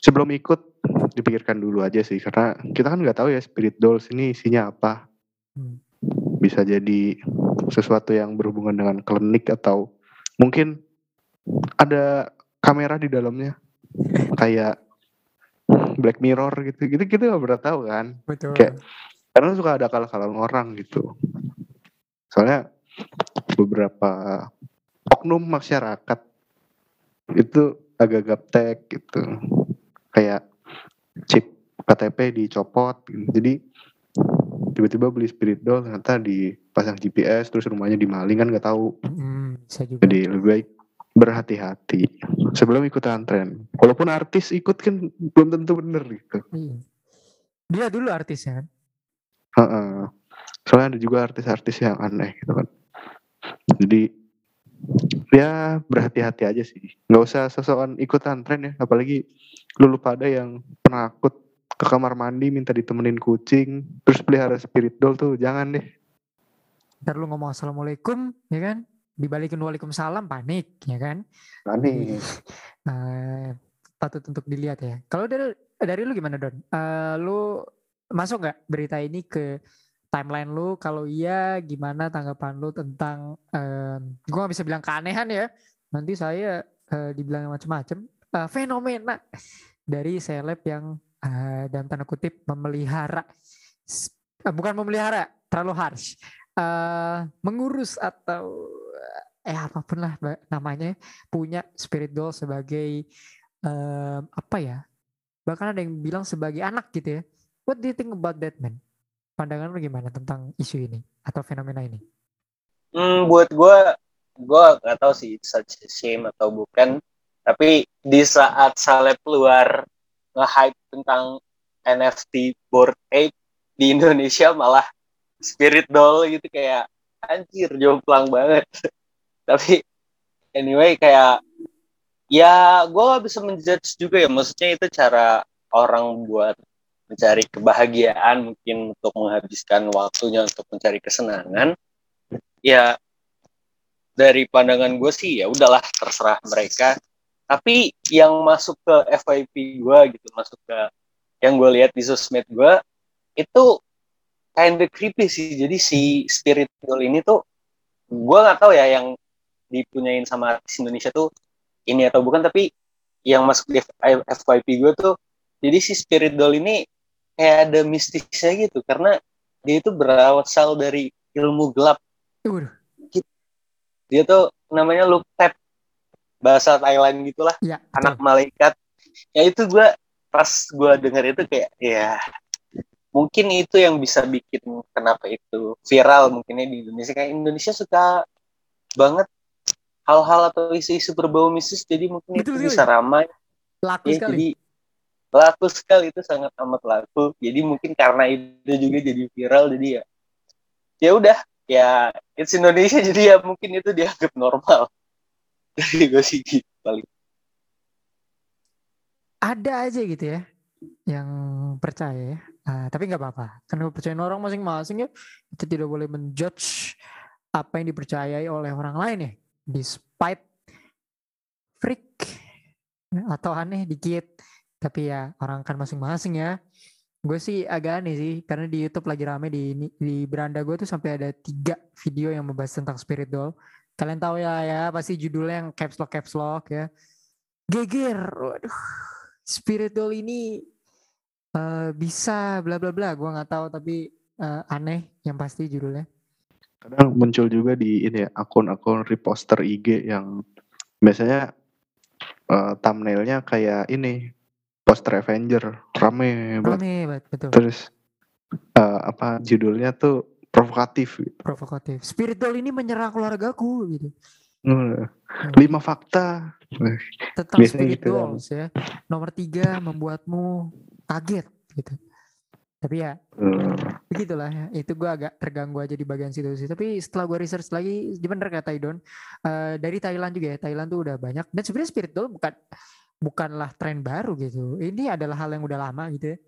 sebelum ikut dipikirkan dulu aja sih karena kita kan nggak tahu ya Spirit Dolls ini isinya apa. Hmm. Bisa jadi sesuatu yang berhubungan dengan klinik atau mungkin ada kamera di dalamnya kayak Black Mirror gitu gitu kita nggak pernah tahu kan Betul. Kayak- karena suka ada akal-akalan orang gitu soalnya beberapa oknum masyarakat itu agak gaptek gitu kayak chip KTP dicopot gitu. jadi tiba-tiba beli spirit doll ternyata dipasang GPS terus rumahnya dimaling kan nggak tahu Mm, juga. jadi lebih baik berhati-hati sebelum ikutan tren walaupun artis ikut kan belum tentu bener gitu Iya. Dia dulu artisnya kan. Heeh. Soalnya ada juga artis-artis yang aneh gitu kan. Jadi ya berhati-hati aja sih. Nggak usah seseorang ikutan tren ya. Apalagi lu lupa ada yang penakut ke kamar mandi minta ditemenin kucing terus pelihara spirit doll tuh jangan deh Ntar lu ngomong assalamualaikum, ya kan? Dibalikin waalaikumsalam, panik, ya kan? aneh Eh, patut untuk dilihat ya. Kalau dari dari lu gimana Don? Eh, lu masuk nggak berita ini ke timeline lu? Kalau iya, gimana tanggapan lu tentang? eh gua nggak bisa bilang keanehan ya. Nanti saya eh, dibilang macam-macam. Eh, fenomena dari seleb yang eh, dalam tanda kutip memelihara, eh, bukan memelihara, terlalu harsh. Eh mengurus atau eh apa pun lah namanya punya spirit doll sebagai em, apa ya bahkan ada yang bilang sebagai anak gitu ya. What do you think about that man? Pandangan lu gimana tentang isu ini atau fenomena ini? Hmm, buat gue, gue nggak tahu sih such a shame atau bukan. Tapi di saat Saleh keluar nge-hype tentang NFT board ape di Indonesia malah spirit doll gitu kayak anjir jomplang banget. *laughs* Tapi anyway kayak ya gue gak bisa menjudge juga ya. Maksudnya itu cara orang buat mencari kebahagiaan mungkin untuk menghabiskan waktunya untuk mencari kesenangan. Ya dari pandangan gue sih ya udahlah terserah mereka. Tapi yang masuk ke FYP gue gitu masuk ke yang gue lihat di sosmed gue itu kind of creepy sih. Jadi si spiritual ini tuh gue nggak tahu ya yang dipunyain sama artis Indonesia tuh ini atau bukan tapi yang masuk di FYP gue tuh jadi si spirit doll ini kayak ada mistisnya gitu. Karena dia itu berasal dari ilmu gelap. Waduh. dia tuh namanya Luptep bahasa Thailand gitulah. Ya, anak malaikat. Ya itu gue pas gue denger itu kayak ya mungkin itu yang bisa bikin kenapa itu viral mungkinnya di Indonesia kayak Indonesia suka banget hal-hal atau isu-isu berbau mistis jadi mungkin Betul itu sekali. bisa ramai laku ya, sekali. jadi laku sekali itu sangat amat laku jadi mungkin karena itu juga jadi viral jadi ya ya udah ya it's Indonesia *laughs* jadi ya mungkin itu dianggap normal *laughs* dari gue sih gitu paling Ada aja gitu ya yang percaya ya. Ah, tapi nggak apa-apa. Karena kepercayaan orang masing-masing ya. Kita tidak boleh menjudge apa yang dipercayai oleh orang lain ya. Despite freak atau aneh dikit. Tapi ya orang kan masing-masing ya. Gue sih agak aneh sih. Karena di Youtube lagi rame di, di beranda gue tuh sampai ada tiga video yang membahas tentang spirit doll. Kalian tahu ya ya pasti judulnya yang caps lock caps lock ya. Geger. Waduh. Spirit doll ini eh, bisa bla bla bla. Gua nggak tahu tapi eh, aneh yang pasti judulnya. kadang muncul juga di ini ya akun-akun reposter IG yang biasanya eh, thumbnailnya kayak ini poster Avenger rame banget Rame banget betul. terus eh, apa judulnya tuh provokatif gitu. Provokatif. Spirit doll ini menyerang keluargaku gitu. Hmm, lima fakta Tentang Biasanya spirit gitu kan. ya. Nomor tiga membuatmu kaget gitu. Tapi ya Eh, begitulah ya. Itu gua agak terganggu aja di bagian situ sih. Tapi setelah gua research lagi, bener kata Idon, eh, dari Thailand juga ya. Thailand tuh udah banyak. Dan sebenarnya spirit doll bukan bukanlah tren baru gitu. Ini adalah hal yang udah lama gitu ya.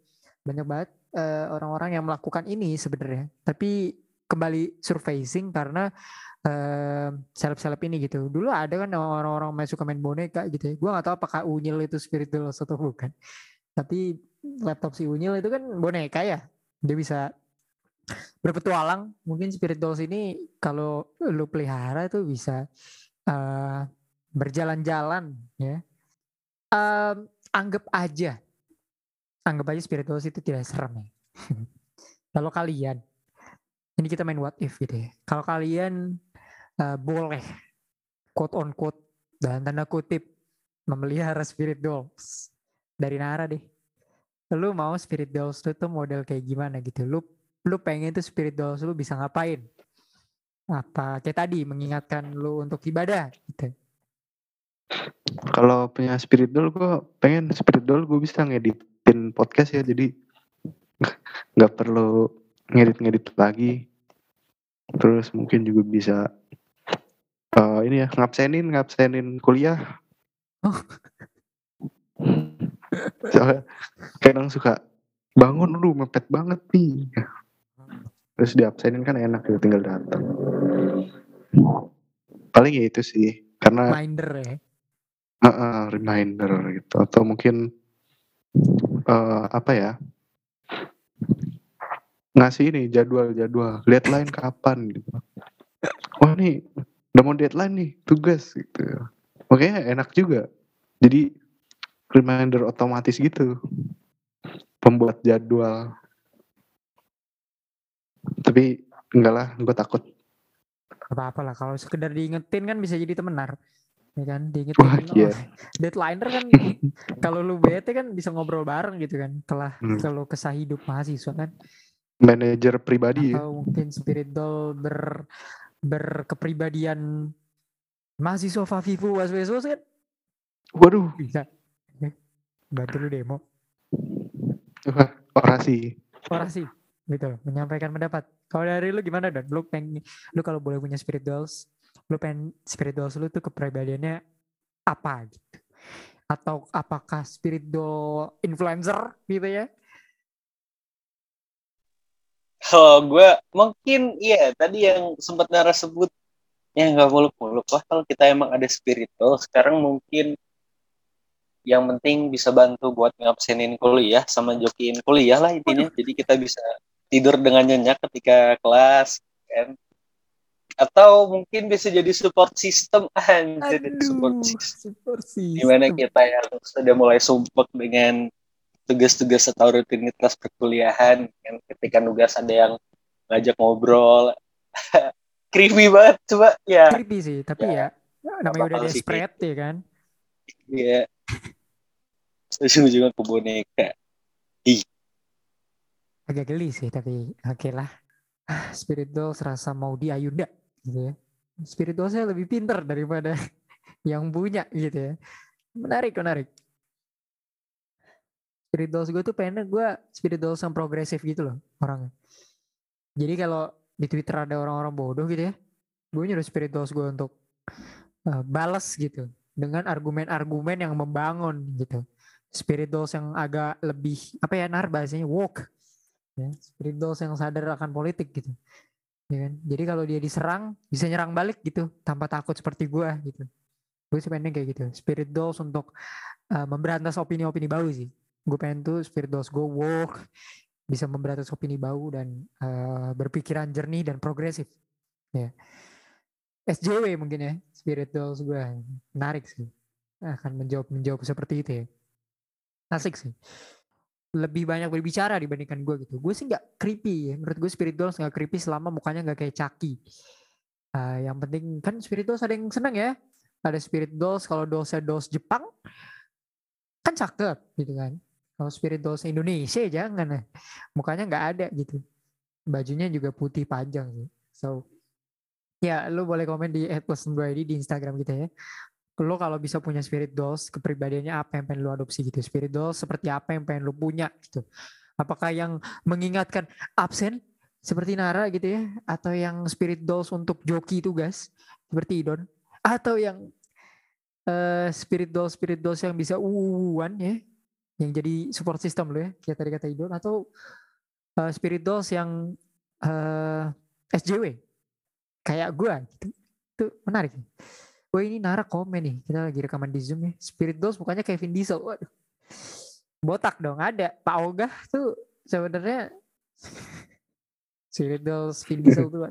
Banyak banget eh, orang-orang yang melakukan ini sebenarnya. Tapi kembali surfacing karena eh, seleb-seleb ini gitu. Dulu ada kan orang-orang main suka main boneka gitu ya. Gua nggak tahu apakah Unyil itu spirit doll atau bukan. Tapi laptop si Unyil itu kan boneka ya. Dia bisa berpetualang. Mungkin spirit dolls ini kalau lu pelihara itu bisa eh, berjalan-jalan ya. Em, anggap aja, anggap aja spirit dolls itu tidak serem ya. *laughs* kalau kalian, ini kita main what if gitu ya. Kalau kalian eh, boleh quote on quote dalam tanda kutip memelihara spirit dolls dari Nara deh. Lu mau spirit dolls lu tuh model kayak gimana gitu? Lu lu pengen tuh spirit dolls lu bisa ngapain? Apa kayak tadi mengingatkan lu untuk ibadah gitu. kalau punya spirit doll gue pengen spirit doll gue bisa ngeditin podcast ya jadi *laughs* nggak perlu ngedit-ngedit lagi terus mungkin juga bisa eh, ini ya ngabsenin ngabsenin kuliah Oh. Soalnya kadang suka bangun lu mepet banget nih. Terus diabsenin kan enak gitu tinggal datang. Paling ya itu sih karena Minder ya. Heeh, reminder gitu. Atau mungkin eh apa ya? Ngasih ini jadwal-jadwal deadline kapan gitu. Wah nih udah mau deadline nih tugas gitu. Makanya enak juga. Jadi reminder otomatis gitu. Pembuat jadwal. Tapi enggak lah gue takut. Apa-apa lah kalau sekedar diingetin kan bisa jadi temenar. Ya kan diingetin Wah, iya. *laughs* oh, deadliner kan *laughs* kalau lu bete kan bisa ngobrol bareng gitu kan. Telah Hmm. kalau kesah hidup mahasiswa kan. Manajer pribadi ya. Atau mungkin spirit doll ber berkepribadian mahasiswa Fafifu Waswesos kan. Waduh. Bisa. Bantu lu demo wah, orasi. Orasi. Gitu menyampaikan pendapat. Kalau dari lu gimana don? Lu pengen lu kalau boleh punya spirit dolls lu pengen spirit dolls lu tuh kepribadiannya apa gitu? Atau apakah spirit doll influencer gitu ya? Kalau gue mungkin iya tadi yang sempat Nara sebut ya nggak muluk-muluk. Lah kalau kita emang ada spiritual sekarang mungkin yang penting bisa bantu buat ngabsenin kuliah sama jokiin kuliah lah intinya. Jadi kita bisa tidur dengan nyenyak ketika kelas kan? Atau mungkin bisa jadi support system. *laughs* Anjir Aduh, support system support system. di mana kita yang sudah mulai sumpek dengan tugas-tugas atau rutinitas perkuliahan kan? Ketika nugas ada yang ngajak ngobrol. *laughs* Creepy banget coba. Ya. Creepy sih, tapi ya, namanya udah desperate ya kan. ya ujung-ujungnya ke boneka Agak geli sih, tapi oke lah. Ah, Spirit doll serasa mau diayunda gitu ya. Spirit doll saya lebih pintar daripada *laughs* yang punya gitu ya. Menarik, menarik. Spirit dolls gue tuh pengen gue spirit dolls yang progresif gitu loh orangnya. Jadi kalau di Twitter ada orang-orang bodoh gitu ya, gue nyuruh spirit dolls gue untuk uh, balas gitu dengan argumen-argumen yang membangun gitu. Spirit dolls yang agak lebih apa ya nar bahasanya woke. Ya, spirit dolls yang sadar akan politik gitu. Ya kan? Jadi kalau dia diserang bisa nyerang balik gitu tanpa takut seperti gue gitu. Gue sih pengen kayak gitu. Spirit dolls untuk uh, memberantas opini-opini bau sih. Gue pengen tuh spirit dolls gue woke bisa memberantas opini bau dan uh, berpikiran jernih dan progresif. Ya. SJW mungkin ya spirit dolls gue menarik sih akan menjawab menjawab seperti itu ya asik sih. Lebih banyak berbicara dibandingkan gue gitu. Gue sih nggak creepy ya. Menurut gue spirit dolls nggak creepy selama mukanya nggak kayak Chucky. Uh, yang penting kan spirit dolls ada yang seneng ya. Ada spirit dolls kalau dollsnya dolls Jepang kan cakep gitu kan. Kalau spirit dolls Indonesia jangan ya. Mukanya nggak ada gitu. Bajunya juga putih panjang sih. So Ya, lu boleh komen di @plus2id di Instagram kita ya. Lo kalau bisa punya spirit dolls, kepribadiannya apa yang pengen lu adopsi gitu. Spirit dolls seperti apa yang pengen lu punya gitu. Apakah yang mengingatkan absen seperti Nara gitu ya, atau yang spirit dolls untuk joki tugas seperti Idon, atau yang uh, spirit dolls spirit dolls yang bisa uuan ya, yang jadi support system lo ya, kayak tadi kata Idon, atau uh, spirit dolls yang uh, SJW kayak gue gitu. Itu menarik. Gue ini Nara komen nih. Kita lagi rekaman di Zoom ya. Spirit Dolls bukannya Kevin Diesel. Waduh. Botak dong ada. Pak Ogah tuh sebenarnya *laughs* Spirit Dolls Vin Diesel tuh.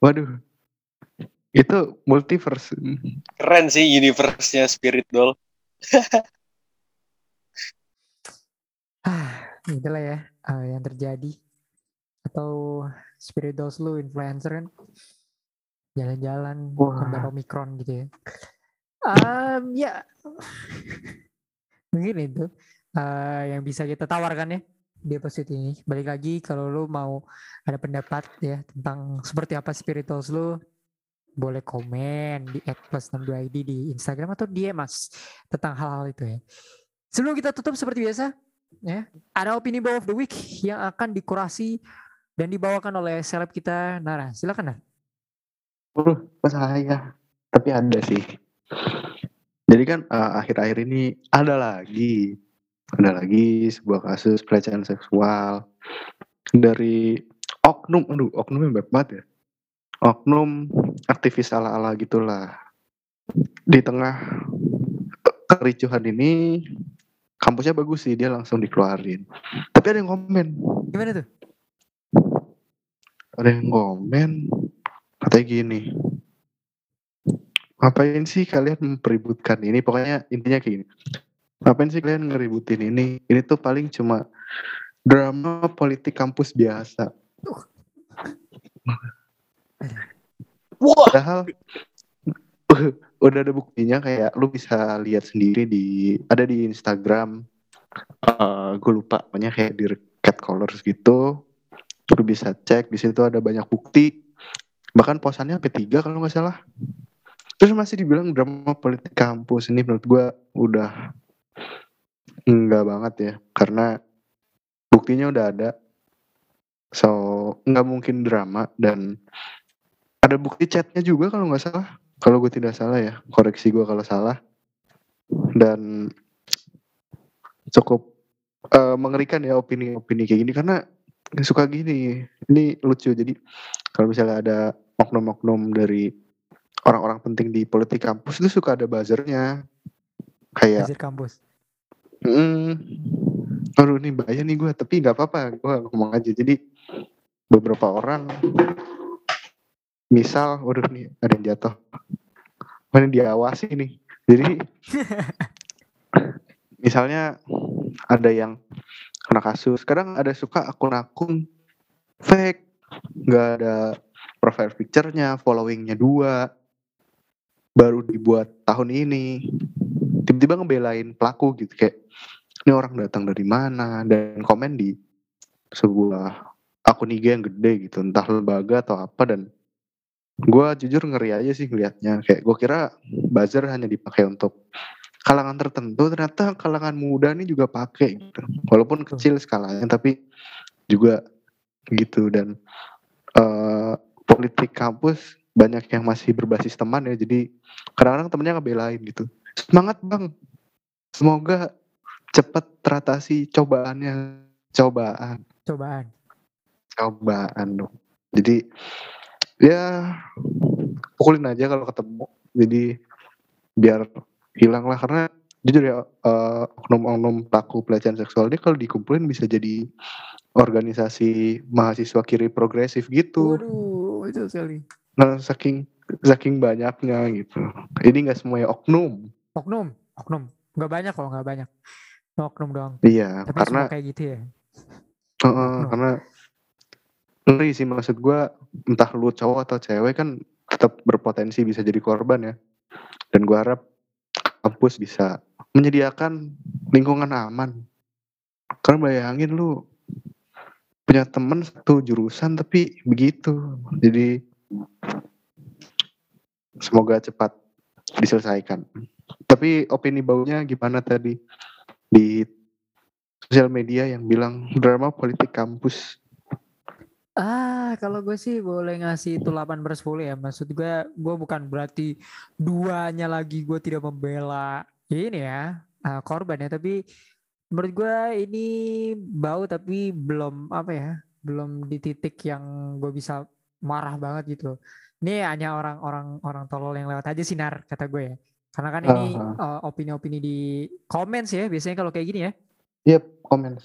Waduh. Itu multiverse. keren sih universe-nya Spirit Doll *laughs* Ah, itulah ya uh, yang terjadi. Atau Spirit Dolls lu influencer kan jalan-jalan Wah. gambar Omicron gitu ya. Um, ya *laughs* mungkin itu uh, yang bisa kita tawarkan ya di episode ini. Balik lagi kalau lu mau ada pendapat ya tentang seperti apa Spirit Dolls lu boleh komen di @plus62id di Instagram atau DM mas tentang hal-hal itu ya. Sebelum kita tutup seperti biasa ya, ada opini bow of the week yang akan dikurasi dan dibawakan oleh seleb kita Nara. Silakan Nara. Uh, pas saya. Tapi ada sih. Jadi kan eh, akhir-akhir ini ada lagi, ada lagi sebuah kasus pelecehan seksual dari oknum, aduh oknumnya banyak banget ya. Oknum aktivis ala-ala gitulah. Di tengah kericuhan ini, kampusnya bagus sih, dia langsung dikeluarin. Tapi ada yang komen, Gimana tuh? ada yang komen katanya gini ngapain sih kalian mempeributkan ini? Pokoknya intinya kayak gini ngapain sih kalian ngeributin ini? Ini tuh paling cuma drama politik kampus biasa. Wah. Padahal *laughs* udah ada buktinya kayak lu bisa lihat sendiri di ada di Instagram. Eh gue lupa pokoknya kayak di cat colors gitu. Lu bisa cek di situ ada banyak bukti bahkan posannya sampai tiga kalau nggak salah. Terus masih dibilang drama politik kampus. Ini menurut gue udah enggak banget ya. Karena buktinya udah ada. So nggak mungkin drama. Dan ada bukti chatnya juga kalau nggak salah. Kalau gue tidak salah ya. Koreksi gue kalau salah. Dan cukup uh, mengerikan ya opini-opini kayak gini. Karena suka gini. Ini lucu. Jadi kalau misalnya ada oknum-oknum dari orang-orang penting di politik kampus itu suka ada buzzernya. Kayak Buzzer kampus. hmm, aduh ini bahaya nih gue tapi nggak apa-apa. Gue ngomong aja. Jadi beberapa orang misal waduh nih ada yang jatuh. Mana diawasi nih? Jadi *laughs* misalnya ada yang kena kasus. Kadang ada suka akun-akun fake. Nggak ada profile picture-nya followingnya dua. Baru dibuat tahun ini. Tiba-tiba ngebelain pelaku gitu kayak ini orang datang dari mana? Dan komen di sebuah akun IG yang gede gitu. Entah lembaga atau apa dan gue jujur ngeri aja sih ngeliatnya. Kayak gue kira buzzer hanya dipakai untuk kalangan tertentu ternyata kalangan muda ini juga pakai gitu. Walaupun kecil skalanya tapi juga gitu. Dan uh, politik kampus banyak yang masih berbasis teman ya. Jadi kadang-kadang temennya ngebelain gitu. Semangat bang. Semoga cepat teratasi cobaannya. Cobaan. Cobaan. cobaan dong. Jadi ya pukulin aja kalau ketemu. Jadi biar hilang lah karena jujur ya uh, oknum-oknum pelaku pelecehan seksual ini kalau dikumpulin bisa jadi organisasi mahasiswa kiri progresif gitu Waduh, itu sekali. nah saking saking banyaknya gitu ini nggak semuanya oknum Oknum, oknum. Nggak banyak kok, nggak banyak. Oknum doang. iya Tapi karena kayak gitu ya. uh, oknum. karena ngeri sih maksud gua entah lu cowok atau cewek kan tetap berpotensi bisa jadi korban ya dan gua harap kampus bisa. Menyediakan lingkungan aman. Karena bayangin lu punya temen satu jurusan tapi begitu. Jadi semoga cepat diselesaikan. Tapi opini baunya gimana tadi? Di sosial media yang bilang drama politik kampus Ah, kalau gue sih boleh ngasih itu 8 per 10 ya. Maksud gue, gue bukan berarti duanya lagi gue tidak membela ini ya, uh, korban ya. Tapi menurut gue ini bau tapi belum apa ya, belum di titik yang gue bisa marah banget gitu. Ini hanya orang-orang orang tolol yang lewat aja sinar kata gue ya. Karena kan ini uh, opini-opini di comments ya, biasanya kalau kayak gini ya. Yep, komen.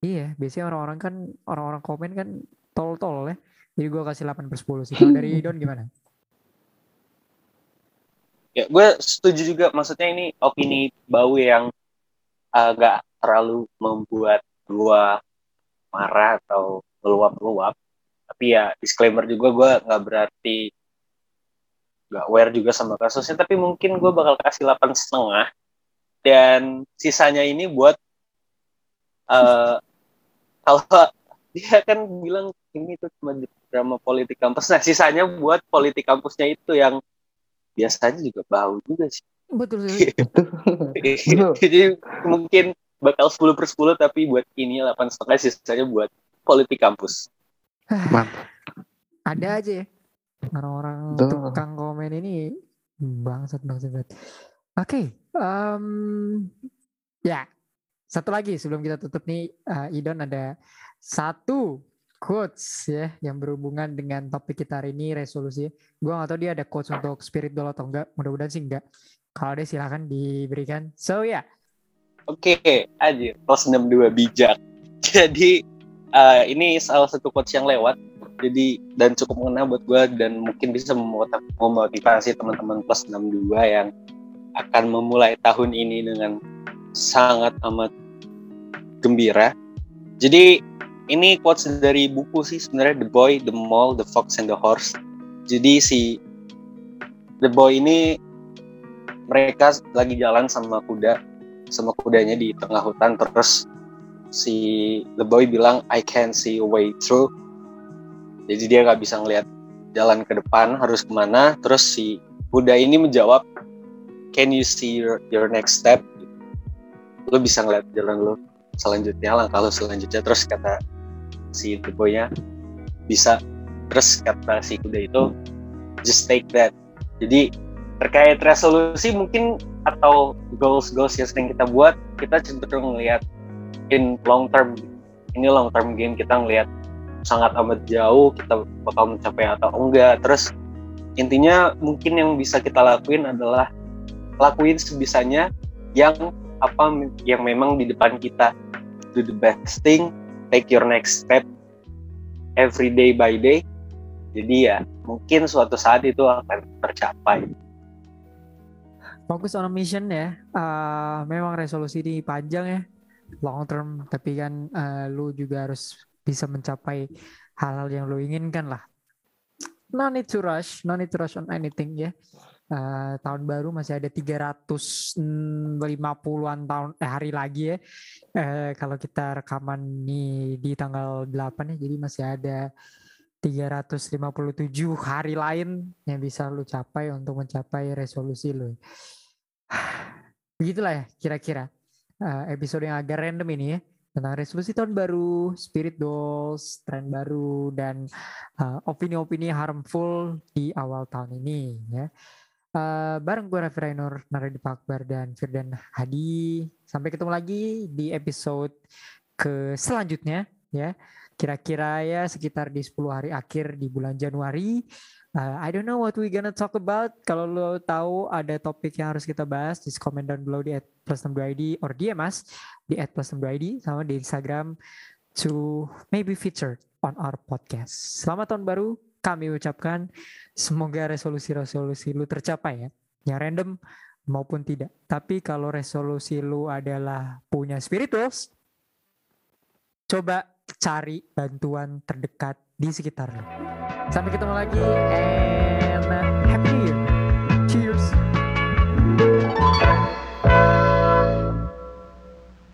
Iya, biasanya orang-orang kan orang-orang komen kan tol-tol ya. Jadi gue kasih 8 per 10 sih. Kalau dari *laughs* Don gimana? Ya, gue setuju juga. Maksudnya ini opini bau yang agak terlalu membuat gue marah atau meluap-luap. Tapi ya disclaimer juga gue nggak berarti nggak aware juga sama kasusnya. Tapi mungkin gue bakal kasih 8 setengah. Dan sisanya ini buat uh, *laughs* kalau dia kan bilang ini tuh cuma drama politik kampus. Nah, sisanya buat politik kampusnya itu yang biasanya juga bau juga sih. Betul sih. *laughs* *laughs* Jadi mungkin bakal 10 per 10 tapi buat ini 8 setengah sisanya buat politik kampus. *sighs* Mantap. Ada aja ya. Orang-orang Tuh. tukang komen ini bangsat bangsat. Oke, okay, um, ya satu lagi sebelum kita tutup nih, uh, Idon ada satu quotes ya yang berhubungan dengan topik kita hari ini resolusi. Gua nggak tahu dia ada quotes untuk spiritual atau enggak. Mudah-mudahan sih enggak. Kalau ada silahkan diberikan. So ya, yeah. Oke, okay, aja plus 62 bijak. *laughs* Jadi uh, ini salah satu quotes yang lewat. Jadi dan cukup mengena buat gue dan mungkin bisa memotivasi teman-teman plus 62 yang akan memulai tahun ini dengan sangat amat gembira. Jadi ini quotes dari buku sih sebenarnya The Boy, The Mole, The Fox and the Horse. Jadi si The Boy ini mereka lagi jalan sama kuda, sama kudanya di tengah hutan terus si The Boy bilang I can see a way through. Jadi dia nggak bisa ngelihat jalan ke depan harus ke mana. Terus si kuda ini menjawab Can you see your, your next step? Lo bisa ngeliat jalan lo selanjutnya langkah lo selanjutnya terus kata si boy-nya bisa terus kata si kuda itu just take that. Jadi terkait resolusi mungkin atau goals-goals yang sering kita buat kita cenderung ngelihat in long term. Ini long term game kita ngelihat sangat amat jauh kita bakal mencapai atau enggak. Terus intinya mungkin yang bisa kita lakuin adalah lakuin sebisanya yang apa yang memang di depan kita. Do the best thing take your next step every day by day. Jadi ya mungkin suatu saat itu akan tercapai. Fokus on a mission ya. Uh, memang resolusi ini panjang ya. Long term tapi kan uh, lu juga harus bisa mencapai hal-hal yang lu inginkan lah. No need to rush no need to rush on anything ya uh, tahun baru masih ada 350-an tahun eh, hari lagi ya. Uh, kalau kita rekaman nih di tanggal 8 ya, jadi masih ada 357 hari lain yang bisa lu capai untuk mencapai resolusi lu. *sighs* Begitulah ya kira-kira uh, episode yang agak random ini ya tentang resolusi tahun baru, spirit goals, tren baru dan opini-opini uh, harmful di awal tahun ini ya. Uh, bareng gue Raffi Rainur, Naredi Pakbar, dan Firdan Hadi. Sampai ketemu lagi di episode ke selanjutnya ya. Kira-kira ya sekitar di 10 hari akhir di bulan Januari. Uh, I don't know what we gonna talk about. Kalau lo tahu ada topik yang harus kita bahas, just comment down below di at plus 62 id or DM us di at plus 62 id sama di Instagram to maybe featured on our podcast. Selamat tahun baru kami ucapkan semoga resolusi-resolusi lu tercapai ya. Yang random maupun tidak. Tapi kalau resolusi lu adalah punya spirituals, coba cari bantuan terdekat di sekitar lu. Sampai ketemu lagi and